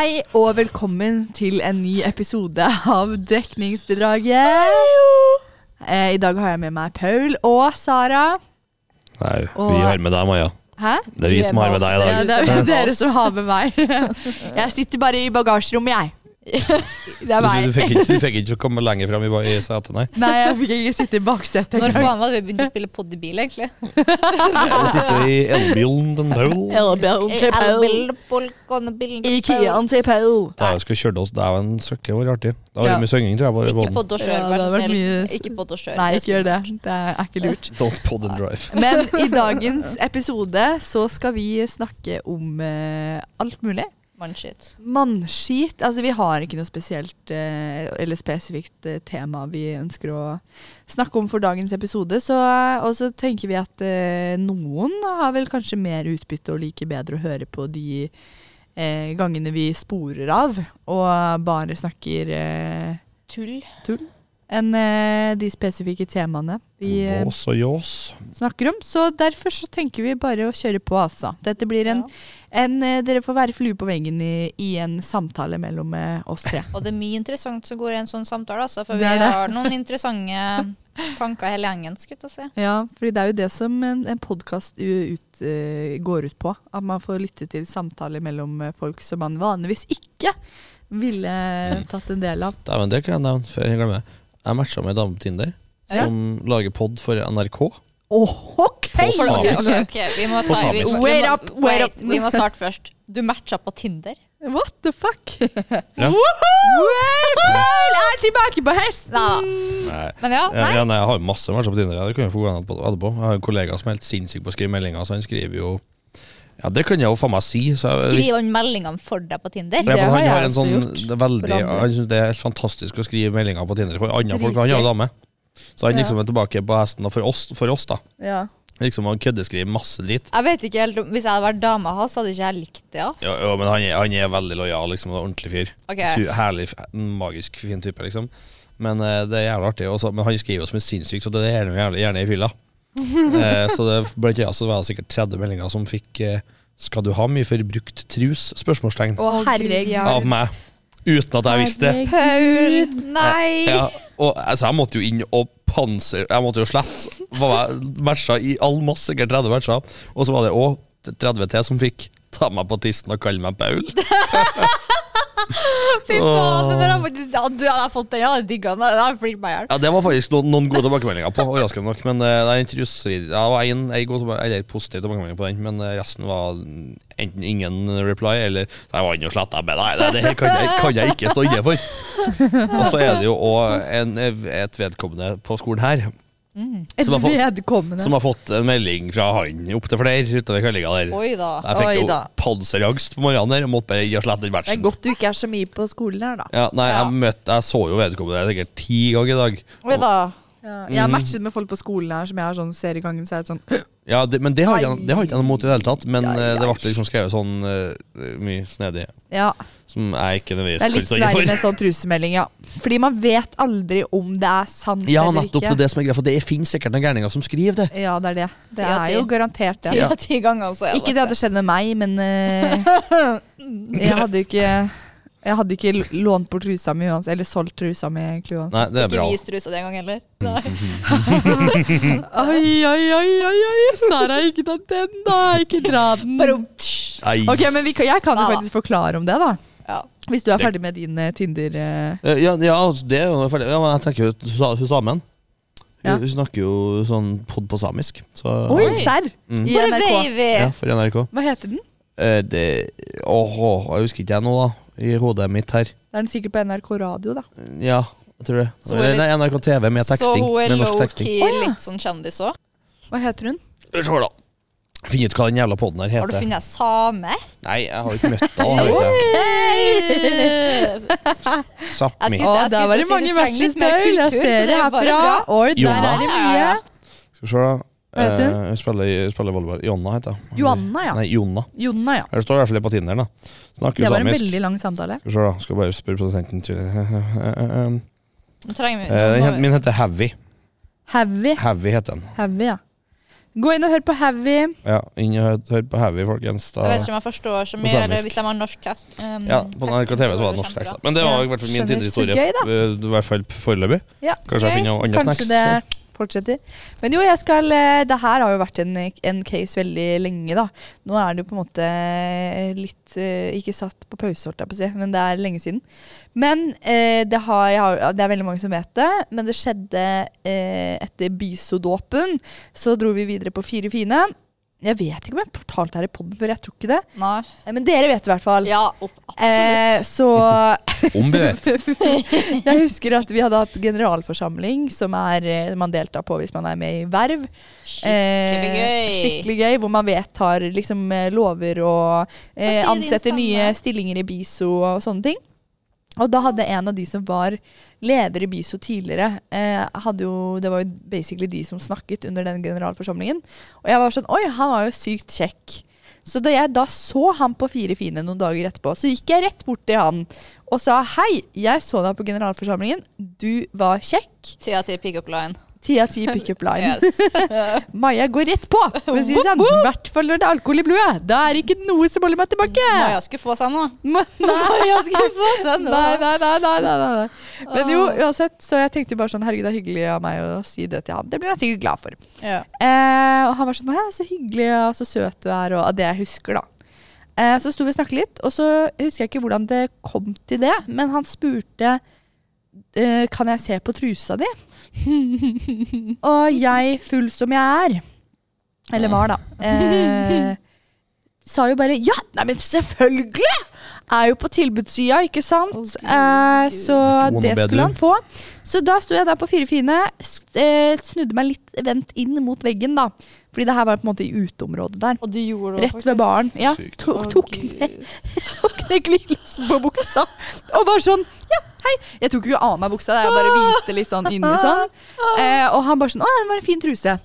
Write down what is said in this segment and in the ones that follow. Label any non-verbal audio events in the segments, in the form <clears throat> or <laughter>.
Hei og velkommen til en ny episode av Dekningsbidraget. Eh, I dag har jeg med meg Paul og Sara. Nei, Og- vi har med deg, Maja. Hæ? Det er vi som har med deg i Ja, dag. det er dere som har med meg. <laughs> Jeg sitter bare i bagasjerommet, jeg. Det er Du, du, fikk ikke, du fikk ikke komme lenger fram i, i setet, nei. Nei, jeg fikk ikke sitte i baksetet. Når faen var det vi begynte å spille pod i bil, egentlig? Du sitter i elbilen den Paul. Elbilen til Paul. Ikeaen til Paul. Da jeg skulle kjørt oss dæven søkke, var artig. Det var Ja. mye synging, tror jeg. Ikke båten. pod og kjør, det vær så snill. Ikke pod og kjør. Nei, ikke gjør det. Det er ikke lurt. Don't pod and drive. <laughs> Men i dagens episode så skal vi snakke om eh, alt mulig. Mannskitt. Mannskit. Altså, vi har ikke noe spesielt eh, eller spesifikt eh, tema vi ønsker å snakke om for dagens episode. Så, og så tenker vi at eh, noen har vel kanskje mer utbytte og liker bedre å høre på de eh, gangene vi sporer av og bare snakker eh, Tull. Enn eh, de spesifikke temaene vi eh, Vås og ljås. snakker om. Så derfor så tenker vi bare å kjøre på, altså. Dette blir en, Ja. en eh, Dere får være flue på veggen i, i en samtale mellom oss tre. <laughs> Og det er mye interessant som går i en sånn samtale, altså, for vi det. har noen <laughs> interessante tanker hele gjengen, skulle jeg si. Ja, for det er jo det som en, en podkast ut, eh, går ut på. At man får lytte til samtaler mellom folk som man vanligvis ikke ville tatt en del av. Dæven, det kan jeg nevne før jeg glemmer. Jeg matcha med ei dame på Tinder Ja. som lager pod for NRK. Oh, OK! På Ok, samisk. ok, ok, vi må På ta vi, samisk. vi, Wait må, up, wait up. Vi må starte først. Du matcha på Tinder? What the fuck? Ja. Paul er tilbake på hesten! Nei. Men ja, Ja, nei. ja, nei, jeg har masse matcher på Tinder. Ja, det kan jeg få gå på etterpå. Jeg har en kollega som er helt sinnssyk på å skrive meldinger, så han skriver jo Ja, det kan jeg jo faen meg si. Så jeg, Skriver han meldingene for deg på Tinder? Det Ja, for han har en sånn veldig. Han syns det er helt fantastisk å skrive meldinger på Tinder for andre folk, han er jo dame. Så han Ja. liksom er tilbake på hesten for oss, for oss da. Ja. Liksom Han køddeskriver masse dritt. Jeg vet ikke helt Hvis jeg hadde vært dama hans, hadde ikke jeg likt det. ass. Ja, ja men han er, han er veldig lojal, liksom. en Ordentlig fyr. Okay. Su herlig, magisk fin type, liksom. Men uh, det er jævlig artig. Også, men han skriver jo som en sinnssyk, så det er gjerne, gjerne, gjerne i fylla. <laughs> eh, så det, blant annet så var det sikkert 30 meldinger som fikk eh, 'Skal du ha mye for brukt trus?' spørsmålstegn. Å, herregud. Av meg. Uten at jeg visste det. Paul! Nei! Ja, og altså, jeg måtte jo inn og panser Jeg måtte jo slette Var jeg matcha i all masse, sikkert 30 matcher. Og så var det òg 30 til som fikk ta meg på tissen og kalle meg Paul. <laughs> <laughs> Fy faen, det har faktisk Du hadde fått den, jeg hadde digga den. Det har flirt meg i hjel. Ja, Det var faktisk noen, noen gode tilbakemeldinger på, overraskende nok. Men uh, det, er en det var eller positiv tilbakemelding på den, men eh, resten var enten ingen reply eller Nei, var inne og sletta med Nei, det, det kan jeg, kan jeg ikke stå inne for. Og så er det jo òg et vedkommende på skolen her Et Som har fått- vedkommende. som har fått en melding fra han opptil flere utover kveldinga der. Oi da. Jeg fikk Oi jo panserangst på morgenen der og måtte bare gi og slette den Det er godt du ikke er så mye på skolen her, da. Ja, nei, Ja. jeg, møtte, jeg så jo vedkommende sikkert ti ganger i dag. Oi da. Ja, jeg har Mm. matchet med folk på skolen her som jeg har sånn ser i gangen, så er det sånn Ja, det, men det har jeg det har jeg ikke noe mot i det hele tatt. Men Ja, eh, ja. det ble liksom skrevet sånn uh, mye snedig Ja. Som er ikke Det er litt verre med sånn trusemelding, ja. Fordi man vet aldri om det er sant Ja, eller ikke. Ja, er det som er greia, for det finnes sikkert noen gærninger som skriver det. Ja, det er det. Det er jo garantert det. Ja. ti ganger, også, er Ikke det at det skjedde med meg, men uh, jeg hadde ikke Jeg hadde ikke lånt bort trusa mi uansett, eller solgt trusa mi Nei, det er Ikke bra. vis trusa den gang heller. Nei. Oi, oi, oi, oi, oi, Sara, ikke ta den, da! Ikke dra den. Ok, men vi kan, Jeg kan jo faktisk forklare om det, da. Ja. Hvis du er ferdig med din eh, Tinder eh, Eh, Ja, ja, altså, det er jo ferdig. Ja, men jeg tenker jo hun sa- hun samen. Ja. Hun snakker jo sånn pod på samisk. Så, Oi, Oi. serr! Mm. I er NRK. baby? Ja, for NRK. Hva heter den? Eh, det Åh, jeg husker ikke jeg nå, da. I hodet mitt her. Det er den sikkert på NRK Radio, da. Ja, jeg tror det. Så hun er Nei, NRK TV med Så hun er med norsk teksting. low-key Å, ja. litt sånn kjendis òg. Hva heter hun? Vi se, da. Finn ut hva den jævla podden her Har du heter. funnet same? Nei, jeg har ikke møtt henne. <laughs> ikke. Sápmi. Jeg Å, skulle- der var det til å si mange vi trenger litt mer Paul. Jeg ser det er herfra. bra. Oi, der er det mye. Skal vi se, da. Hva heter hun? Eh, Hun spiller, hun spiller volleyball. Jonna heter hun. Joanna, ja. Nei, Jonna. Jonna, ja. Her står i hvert fall på Tinder, da Snakker Det var en veldig lang samtale. Skal vi se, da. Skal bare spørre produsenten <laughs> Eh, Min heter Heavy. Heavy. Heavy heter den. Heavy, ja. Gå inn og hør på Heavy. Ja, inn og hør, hør på Heavy, folkens. Da. Jeg vet ikke om jeg forstår så mye, hvis de har norsk tekst. Um, Ja, på NRK TV så var det norsk tekst. Men det var i hvert fall min tidligere gøy, eh, I hvert fall foreløpig. Ja, Kanskje jeg finner noe andre snacks. det fortsetter. Men jo, jeg skal eh, Det her har jo vært en, en case veldig lenge, da. Nå er det jo på en måte litt eh, Ikke satt på pause, holdt jeg på å si, men det er lenge siden. Men eh, det, har, har, det er veldig mange som vet det, men det skjedde eh, etter bisodåpen. Så dro vi videre på Fire fine. Jeg vet ikke om jeg har fortalt det her i poden før, jeg tror ikke det. Nei. Eh, Men dere vet det i hvert fall. Ja, opp, absolutt. Eh, så <laughs> Om vi vet. <laughs> jeg husker at vi hadde hatt generalforsamling, som er, eh, man deltar på hvis man er med i verv. Skikkelig gøy. Eh, skikkelig gøy, hvor man vet har liksom eh, lover og eh, ansetter nye stillinger i BISO og sånne ting. Og da hadde en av de som var leder i BISO tidligere, eh, jo, det var jo basically de som snakket under den generalforsamlingen. Og jeg var sånn Oi, han var jo sykt kjekk. Så da jeg da så han på Fire fine noen dager etterpå, så gikk jeg rett bort til han og sa hei, jeg så deg på generalforsamlingen, du var kjekk. Ti av ti pick up line. Ti av ti pickup line. Yes. <laughs> Maja går rett på, I å si sånn. Hvert fall når det er alkohol i blodet. Da er det ikke noe som holder meg tilbake. Maja skulle få seg noe. Ma- <laughs> Nei, <laughs> skulle få seg nei, nei, nei, nei, nei, nei, nei. Men jo, uansett, så jeg tenkte jo bare sånn Herregud, det er hyggelig av meg å si det til han. Det blir han sikkert glad for. Ja. Eh, og han var sånn Ja, så hyggelig og så søt du er, og det jeg husker, da. Eh, så sto vi og snakket litt, og så husker jeg ikke hvordan det kom til det, men han spurte eh, Kan jeg se på trusa di? <laughs> og jeg, full som jeg er, eller var, da, eh, <laughs> sa jo bare ja! Nei, men selvfølgelig! Er jo på tilbudssida, ikke sant? Å, eh, så det skulle han få. Så da sto jeg der på Fire fine, eh, snudde meg litt vendt inn mot veggen, da. Fordi det her var på en måte i uteområdet der. Og du gjorde det Rett ved baren. Ja, tok, tok ned, <laughs> tok ned glidelåsen på buksa og var sånn Ja, hei. Jeg tok jo av meg buksa, jeg bare viste litt sånn inni sånn. Eh, og han bare sånn Å, det var en fin truse.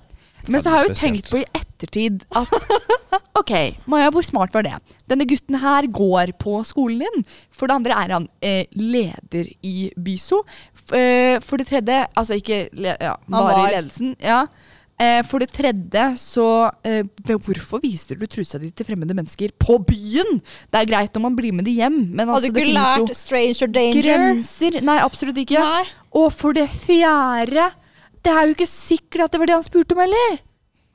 Men så har jeg jo tenkt på i ettertid at <laughs> OK, Maja, hvor smart var det? Denne gutten her går på skolen din. For det andre er han eh, leder i BISO. F eh, for det tredje Altså ikke le ja, bare var. i ledelsen. Ja. Eh, for det tredje så eh, Hvorfor viser du trusa di til fremmede mennesker på byen? Det er greit om man blir med de hjem, men altså, det finnes jo stranger danger? grenser. Nei, absolutt ikke. Nei. Og for det fjerde Det er jo ikke sikkert at det var det han spurte om heller.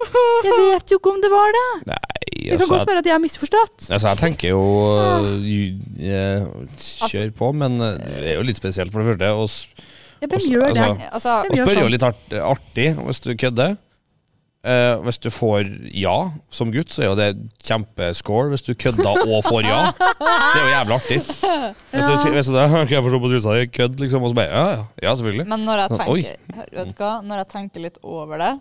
<laughs> Jeg vet jo ikke om det var det. Nei, Det kan altså, godt være at jeg har misforstått. altså, jeg tenker jo uh, eh, Kjør på, men uh, det er jo litt spesielt, for det første. Og det? altså- Altså, Hvem Og gjør spør jo sånn? litt art, artig hvis du kødder. Eh, hvis du får ja som gutt, så er jo det kjempescore. Hvis du kødder og får ja, det er jo jævlig artig. Hvis du, hvis du Kan jeg få se på trusa di? Kødd, liksom. Og så bare Ja, ja, ja selvfølgelig. men når jeg tenker Vet du hva? Når jeg tenker litt over det,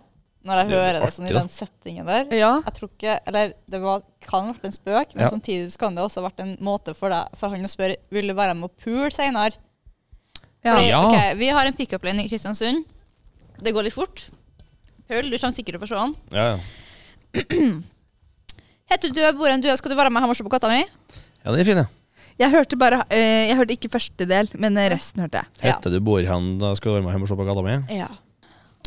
når jeg Det er hører det sånn i den settingen der Ja. Jeg tror ikke Eller det var, kan ha vært en spøk, men Ja. samtidig så kan det også ha vært en måte for, deg, for han å spørre Vil du være med og pule senere. Ja. Fordi, Ja. ok, vi har en pickup-line i Kristiansund. Det går litt fort. Paul, du kommer sikkert til å forstå den. Ja, ja. <clears throat> Heter du bor enn du, skal du være med hjemme og se på katta mi? ja, den er fin, ja. Jeg hørte bare eh, Jeg hørte ikke første del, men eh, resten hørte jeg. Hette Heter du bor hen, da skal du være med hjem og se på katta mi? Ja.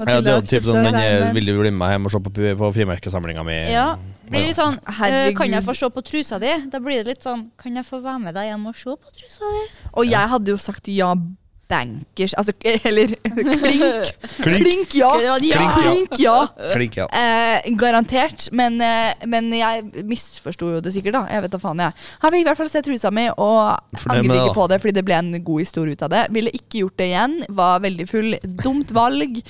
Ja, det er jo typ sånn, den er, Vil du bli med hjem og se på, på frimerkesamlinga mi? Ja. Blir litt sånn Herregud. Kan jeg få se på trusa di? Da blir det litt sånn Kan jeg få være med deg hjem og se på trusa di? Og jeg hadde jo sagt ja bankers. Altså, <laughs> eller klink. Klink. Klink ja! Klink, ja. Klink ja! Klink, ja. Eh, garantert. Men, eh, men jeg misforsto jo det sikkert, da. Jeg vet da faen, jeg. Han fikk i hvert fall se trusa mi, og angrer ikke på det, fordi det ble en god historie ut av det. Ville ikke gjort det igjen. Var veldig full. Dumt valg.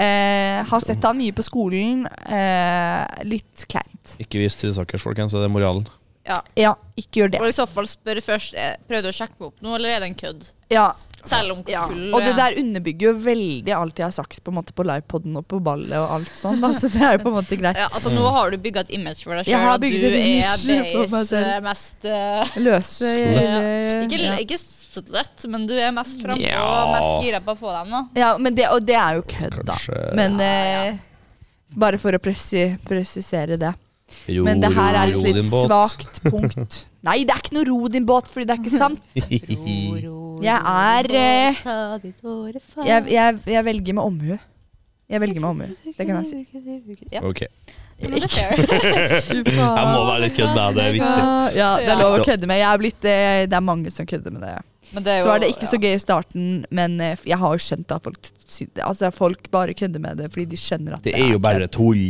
Eh, har sett han mye på skolen. Eh, litt kleint. Ikke vis trusakers, folkens. Det er moralen. Ja. Ja, ikke gjør det. Og i så fall spørre først eh, Prøvde du å sjekke meg opp nå, eller er det en kødd? Ja, Selv om ja. full Og det eh, der underbygger jo veldig alt jeg har sagt på en måte på livepoden og på ballet og alt sånn. Da. Så det er jo på en måte greit. ja, altså Nå har du bygga et image for deg sjøl, har at du er deres eh, mest uh, Løse ja. eller- Ikke, ja. ikke så lett, men du er mest frampå Ja. og mest gira på å få deg noe. Ja, men det, og det er jo kødd, da. Men Ja, eh, bare for å presi presisere det. Jo, Men det her er et litt svakt punkt. Nei, det er ikke noe ro din båt, fordi det er ikke sant. <laughs> Jeg er eh, jeg, jeg, jeg velger med omhu. Jeg velger med omhu. Det kan jeg si. Ja, Ok. <laughs> <laughs> Jeg må være litt kødd, da. Det er viktig. Ja, det er lov å kødde med. Jeg er blitt, eh, det er mange som kødder med det. Men det er jo, Så er det ikke så gøy i starten, men eh, jeg har jo skjønt at folk Altså folk bare kødder med det fordi de skjønner at Det er Det er jo bare tull.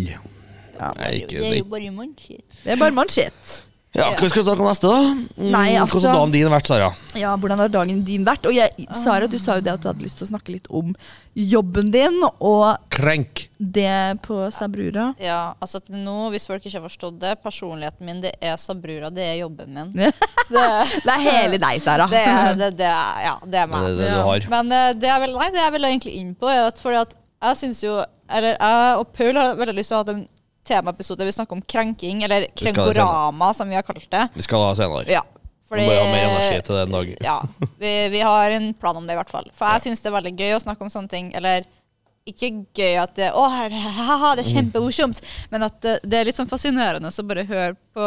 Ja. Det er jo bare mannskitt. Det er bare mannsjett. Ja, hva skal vi snakke om neste, da? Mm, Nei, altså- Hvordan har dagen din vært, Sara? Ja, hvordan har dagen din vært? Og jeg, Sara, du sa jo det at du hadde lyst til å snakke litt om jobben din og Krenk. det på Sabrura. Ja, altså til nå, hvis folk ikke har forstått det, personligheten min, det er Sabrura, det er jobben min. Det <laughs> Det, er hele deg, Sara. det, er, det, det er, ja, det er Det meg. er det du har. Men eh, det jeg vil, nei, det jeg vil egentlig inn på, er at fordi at jeg syns jo Eller jeg og Paul har veldig lyst til å ha en temaepisode vi snakker om krenking, eller krenkorama, som vi har kalt det. Vi skal ha senere. Ja. Vi må ha mer energi til det en dag. <laughs> Ja, vi, vi har en plan om det, i hvert fall. For jeg syns det er veldig gøy å snakke om sånne ting. Eller ikke gøy at det, å, haha, det er kjempemorsomt, men at det, det er litt sånn fascinerende å bare høre på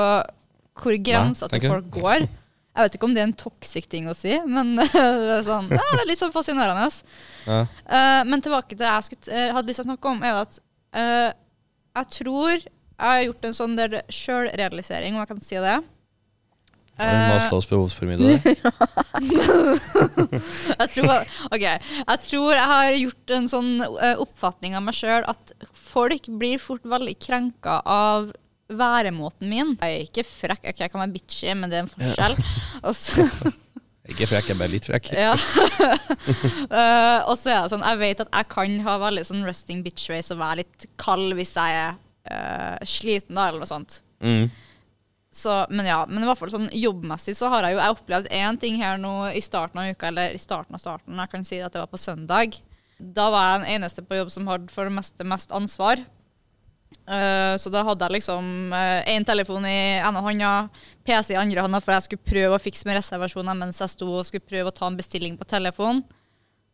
hvor grensa til folk går. Jeg vet ikke om det er en toxic ting å si, men <laughs> det er, sånn, ja, det er litt sånn fascinerende. Ja. Uh, men tilbake til det jeg skulle, eh, hadde lyst til å snakke om, er at eh, jeg tror jeg har gjort en sånn der sjølrealisering, om jeg kan si det. Er det Eh, Maslows behovspyramide der? <laughs> jeg tror, ok, jeg tror jeg har gjort en sånn eh, oppfatning av meg sjøl at folk blir fort veldig krenka av væremåten min. Jeg er ikke frekk, ok, jeg kan være bitchy, men det er en forskjell. Og så, <laughs> Ikke frekk, jeg er bare litt frekk. ja. uh, <laughs> og så er det sånn, jeg vet at jeg kan ha veldig sånn resting bitch race og være litt kald hvis jeg er uh, sliten eller noe sånt. Mm. Så, men ja, men i hvert fall sånn jobbmessig så har jeg jo jeg opplevd én ting her nå i starten av uka, eller i starten av starten, jeg kan si at det var på søndag. Da var jeg den eneste på jobb som hadde for det meste mest ansvar. Eh, så da hadde jeg liksom én telefon i ene hånda, PC i andre hånda, for jeg skulle prøve å fikse med reservasjoner mens jeg sto og skulle prøve å ta en bestilling på telefon.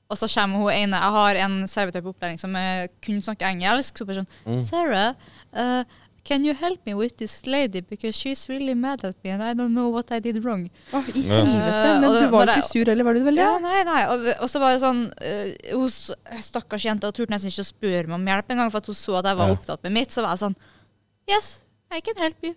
Og så kommer hun ene Jeg har en servitør på opplæring som eh, kun snakker engelsk. Så bare sånn Sarah, uh, can you help me with this lady because she's really mad at me and I don't know what I did wrong. Oh, I Ja. helvete. Men du var jo ikke sur, eller var du det vel? Ja, Ja. nei, nei. Og, og så var det sånn uh, hos, s- stakkars jente, hun turte nesten ikke å spørre meg om hjelp engang, for at hun så at jeg var Ja. opptatt med mitt. Så var jeg sånn Yes, I can help you.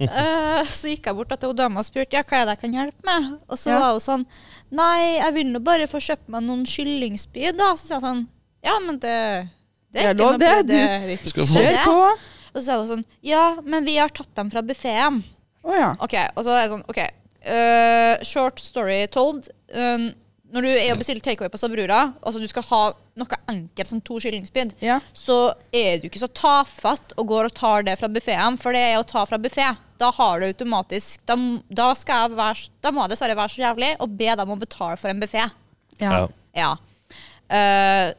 Uh, <laughs> så gikk jeg bort til hun dama og spurte ja, hva er det jeg kan hjelpe med. Og så Ja. var hun sånn Nei, jeg vil nå bare få kjøpt meg noen kyllingspyd, da. Så sa jeg sånn Ja, men det det er ikke lov, noe det. du, det, vi fikser få- det. Og så sa hun sånn Ja, men vi har tatt dem fra buffeen. Oh, ja. Ok, og så er det sånn, ok. Uh, short story told. Uh, når du er og bestiller takeaway på Sabrura, altså du skal ha noe enkelt som to kyllingspyd, Ja. så er du ikke så tafatt og går og tar det fra buffeen, for det er å ta fra buffé. Da har du automatisk Da, da, skal jeg være, da må jeg dessverre være så jævlig og be dem om å betale for en buffé. Ja. Ja. Eh,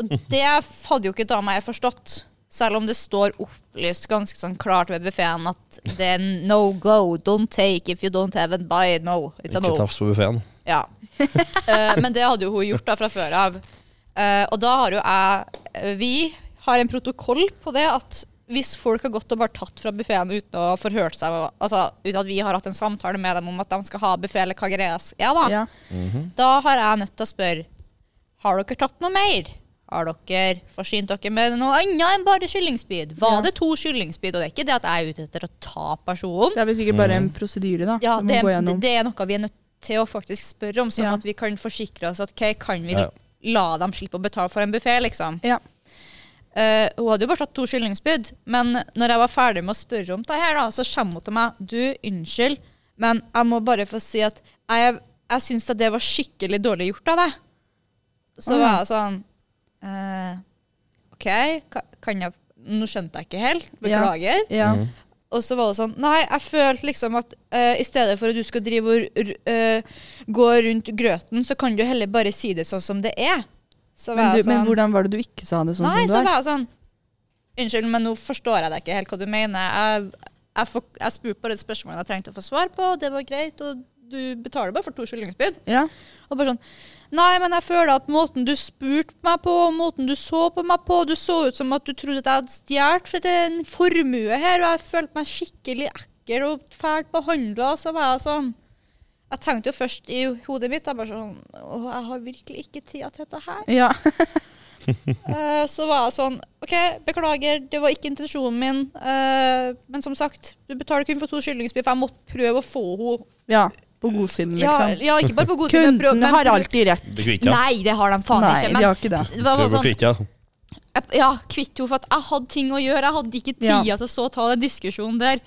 og det hadde jo ikke dama jeg forstått. Selv om det står opplyst ganske sånn klart ved buffeen at det er no go, don't take if you don't have a buy, no. It's a Ikke no. tafs på buffeen. Ja. uh, <laughs> men det hadde jo hun gjort da fra før av. Uh, og da har jo jeg Vi har en protokoll på det at hvis folk har gått og bare tatt fra buffeen uten å ha forhørt seg, altså uten at vi har hatt en samtale med dem om at de skal ha buffé eller hva greia ja, da, Ja. da har jeg nødt til å spørre Har dere tatt noe mer? Har dere forsynt dere med noe annet enn bare kyllingspyd? Var Ja. det to kyllingspyd? Og det er ikke det at jeg er ute etter å ta personen. Det er vel sikkert bare en prosedyre, da. Ja, det, det, det er noe vi er nødt til å faktisk spørre om, sånn Ja. at vi kan forsikre oss at ok, kan vi Ja. la dem slippe å betale for en buffé, liksom. Ja. Uh, hun hadde jo bare tatt to kyllingspyd, men når jeg var ferdig med å spørre om det her, da, så kommer hun til meg Du, unnskyld, men jeg må bare få si at jeg, jeg syns at det var skikkelig dårlig gjort av deg. Så mm. var jeg sånn eh, OK, kan jeg Nå skjønte jeg ikke helt. Beklager. Ja. Ja. Og så var det sånn Nei, jeg følte liksom at uh, i stedet for at du skal drive og eh, gå rundt grøten, så kan du heller bare si det sånn som det er. Så var Men, du, jeg sånn men hvordan var det du ikke sa det sånn Nei, som var? du er? var jeg sånn Unnskyld, men nå forstår jeg deg ikke helt hva du mener. Jeg, jeg, jeg spurte bare et spørsmål jeg trengte å få svar på, og det var greit, og du betaler bare for to kyllingspyd. Ja. Og bare sånn Nei, men jeg føler at måten du spurte meg på, måten du så på meg på Du så ut som at du trodde at jeg hadde stjålet en formue her, og jeg følte meg skikkelig ekkel og fælt behandla. Så var jeg sånn Jeg tenkte jo først i hodet mitt jeg bare sånn Å, jeg har virkelig ikke tida til dette her. ja. <laughs> Eh, så var jeg sånn OK, beklager, det var ikke intensjonen min. eh, men som sagt, du betaler kun for to kyllingsbiff. Jeg måtte prøve å få henne Ja, på godsiden, ja, liksom. ja, ikke bare på god side. men Kunden men har alltid rett. Ja. Nei, det har de faen Nei, ikke. de Men har ikke det. det var bare sånn kvitte ja. Ja, kvitt henne, for at jeg hadde ting å gjøre. Jeg hadde ikke tida Ja. til å stå og ta den diskusjonen der.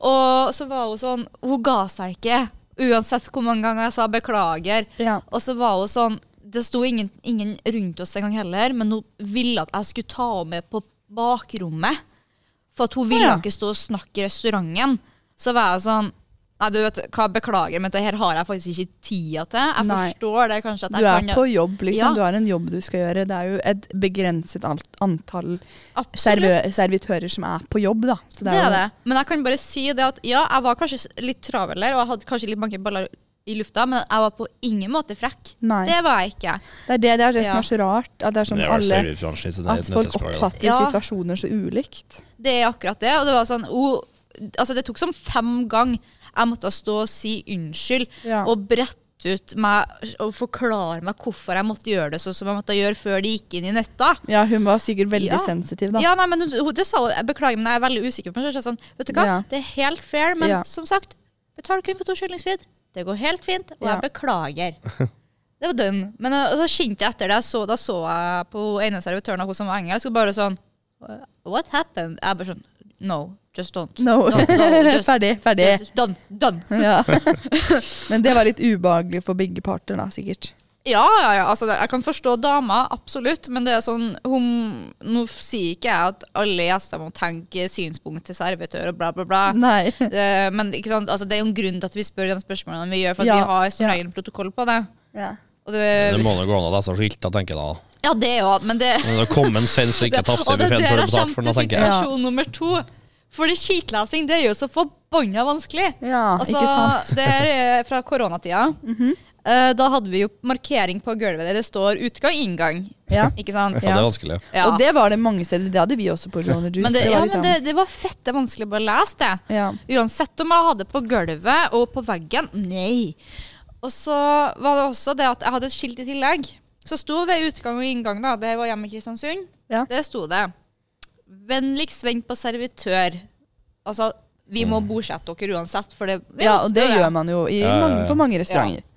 Og så var hun sånn Hun ga seg ikke, uansett hvor mange ganger jeg sa beklager. Ja. Og så var hun sånn Det sto ingen, ingen rundt oss engang heller, men hun ville at jeg skulle ta henne med på bakrommet. For at hun ville Ja. ikke stå og snakke i restauranten. Så var jeg sånn Nei, du vet hva, beklager, men det her har jeg faktisk ikke tida til. Jeg Nei. forstår det kanskje at Du er kan på jobb, liksom. Ja. Du har en jobb du skal gjøre. Det er jo et begrenset antall servitører som er på jobb, da. Så Det det er det. Men jeg kan bare si det at ja, jeg var kanskje litt travel der, og jeg hadde kanskje litt mange baller i lufta, men jeg var på ingen måte frekk. Nei. Det var jeg ikke. Det er det, det, er det som er så rart. At det er sånn Det er alle At folk oppfatter Ja. situasjoner så ulikt. Det er akkurat det. Og det var sånn oh, Altså, det tok som fem ganger jeg måtte stå og si unnskyld Ja. og brette ut meg og forklare meg hvorfor jeg måtte gjøre det sånn som jeg måtte gjøre før de gikk inn i nøtta. Ja, hun var sikkert veldig Ja. sensitiv, da. Ja, nei, men hun, det sa hun. Jeg beklager, men jeg er veldig usikker på meg selv. Sånn, vet du hva, Ja. det er helt fair, men Ja. som sagt, betal kun for to kyllingsbit. Det går helt fint, og jeg beklager. <laughs> Det var dønn. Men uh, så kjente jeg etter det, så, da så jeg på ene servitøren hun som var engelsk, og bare sånn What happened? Jeg bare sånn No, just don't. No. no just, <laughs> ferdig, ferdig. just done. Done. Ja. <laughs> Men det var litt ubehagelig for begge parter, da, sikkert. Ja, ja, ja. Altså, jeg kan forstå dama, absolutt, men det er sånn hun, Nå sier ikke jeg at alle gjester må tenke synspunkt til servitør og bla, bla, bla. Nei. Uh, <laughs> men ikke sant? Altså, det er jo en grunn til at vi spør de spørsmålene vi gjør, for at Ja, vi har som ja. regel en protokoll på det. Ja. Og det, Det må da gå an å lese skilta, tenker jeg da. ja, det òg, men det Men det kom en sens og ikke tafse i buffeen før du jeg har betalt kommer for den, tenker jeg. situasjon nummer to. Fordi skiltlesing, det er jo så forbanna vanskelig. ja, Altså, ikke sant? det her er fra koronatida. Eh, da hadde vi jo markering på gulvet der det står utgang, inngang. Ja. Ikke sant? Ja, det er vanskelig. Ja. Og det var det mange steder. Det hadde vi også på Juice. Men det, det ja, var men liksom, det, det var fette vanskelig å lese det. ja. Uansett om jeg hadde på gulvet og på veggen. Nei. Og så var det også det at jeg hadde et skilt i tillegg. Så sto ved utgang og inngang, da, det var hjemme i Kristiansund, Ja. det sto det Vennligst vent på servitør. Altså, vi må bordsette dere uansett, for det ja, og det det gjør man jo i Ja, ja, ja. mange, på mange restauranter.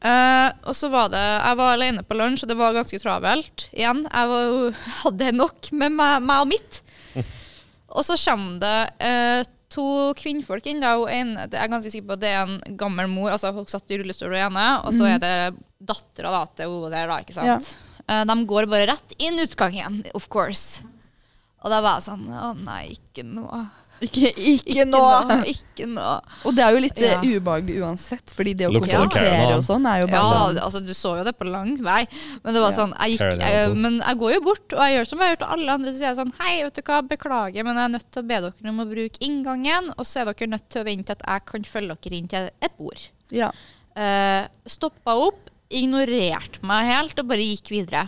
Eh, og så var det Jeg var alene på lunsj, og det var ganske travelt. Igjen, jeg var, <laughs> hadde nok med meg, meg og mitt. <laughs> Og så kommer det uh, to kvinnfolk inn. Da, en, jeg det er ganske sikker på at det er en gammel mor. altså Hun satt i rullestol og ene, og så er det dattera da, til hun der, da. ikke sant? Eh, de går bare rett inn utgangen, of course. Og da var jeg sånn Å nei, ikke nå. Ikke, ikke, Ikke nå! nå. Ikke nå. Og det er jo litt Ja. eh, ubehagelig uansett, fordi det å konfrontere og sånn er jo bare Ja, sånn altså du så jo det på lang vei. Men det var Ja. sånn, jeg gikk, jeg, men jeg går jo bort, og jeg gjør som jeg har gjort alle andre. Så sier jeg sånn Hei, vet du hva, beklager, men jeg er nødt til å be dere om å bruke inngangen. Og så er dere nødt til å vente til at jeg kan følge dere inn til et bord. Ja. Uh, Stoppa opp, ignorerte meg helt og bare gikk videre.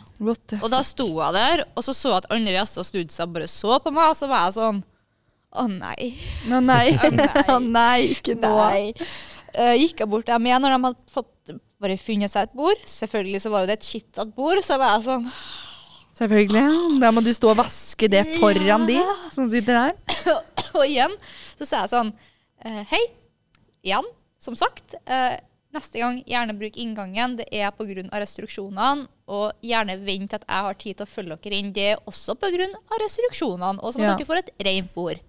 Og da sto jeg der, og så så jeg at andre gjester snudde seg og bare så på meg, og så var jeg sånn Å nei. Å nei. <laughs> nei. <laughs> Å nei, ikke nå. Nei. Uh, gikk jeg bort dem igjen når de hadde fått bare funnet seg et bord. Selvfølgelig så var jo det et skittent bord, så var jeg sånn Selvfølgelig. Da må du stå og vaske det foran de som sitter der. <coughs> Og igjen så sa jeg sånn uh, Hei. Igjen, som sagt. eh, neste gang, gjerne bruk inngangen. Det er pga. restriksjonene. Og gjerne vent til at jeg har tid til å følge dere inn. Det er også pga. restriksjonene. Og så må Ja. dere få et rent bord.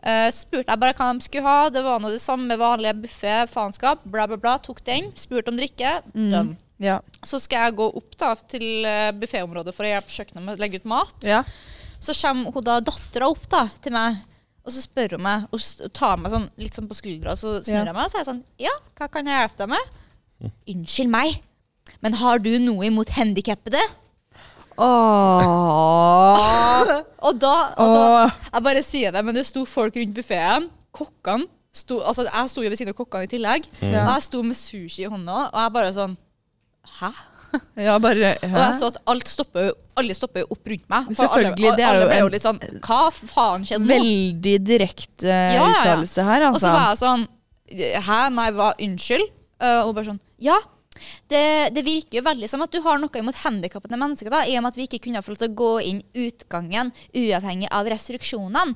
Uh, spurte jeg bare hva de skulle ha. Det var nå det samme vanlige buffé, faenskap. Bla, bla, bla. Tok den. Spurte om drikke. Mm. Ja. Så skal jeg gå opp da til uh, bufféområdet for å hjelpe kjøkkenet med å legge ut mat. ja. Så kommer hun da dattera opp da, til meg, og så spør hun meg, og tar meg sånn, litt sånn på skuldra, og så snur jeg meg og sier sånn Ja, hva kan jeg hjelpe deg med? Unnskyld meg, men har du noe imot handikappede? Åh. <laughs> Og da, altså, jeg bare sier det, men det sto folk rundt buffeen. Kokkene sto, altså jeg sto jo ved siden av kokkene i tillegg, Mm. og jeg sto med sushi i hånda, og jeg bare sånn Hæ? <laughs> Ja, bare Og jeg så at alt stopper, alle stopper opp rundt meg. Selvfølgelig, alle, det er alle ble jo en- litt sånn Hva faen skjedde nå? Veldig direkte uh, ja, uttalelse her, Og så altså. var jeg sånn Hæ, nei, hva, unnskyld? Uh, og bare sånn Ja, det, det virker jo veldig som at du har noe imot handikappede mennesker, da, i og med at vi ikke kunne få lov til å gå inn utgangen uavhengig av restriksjonene.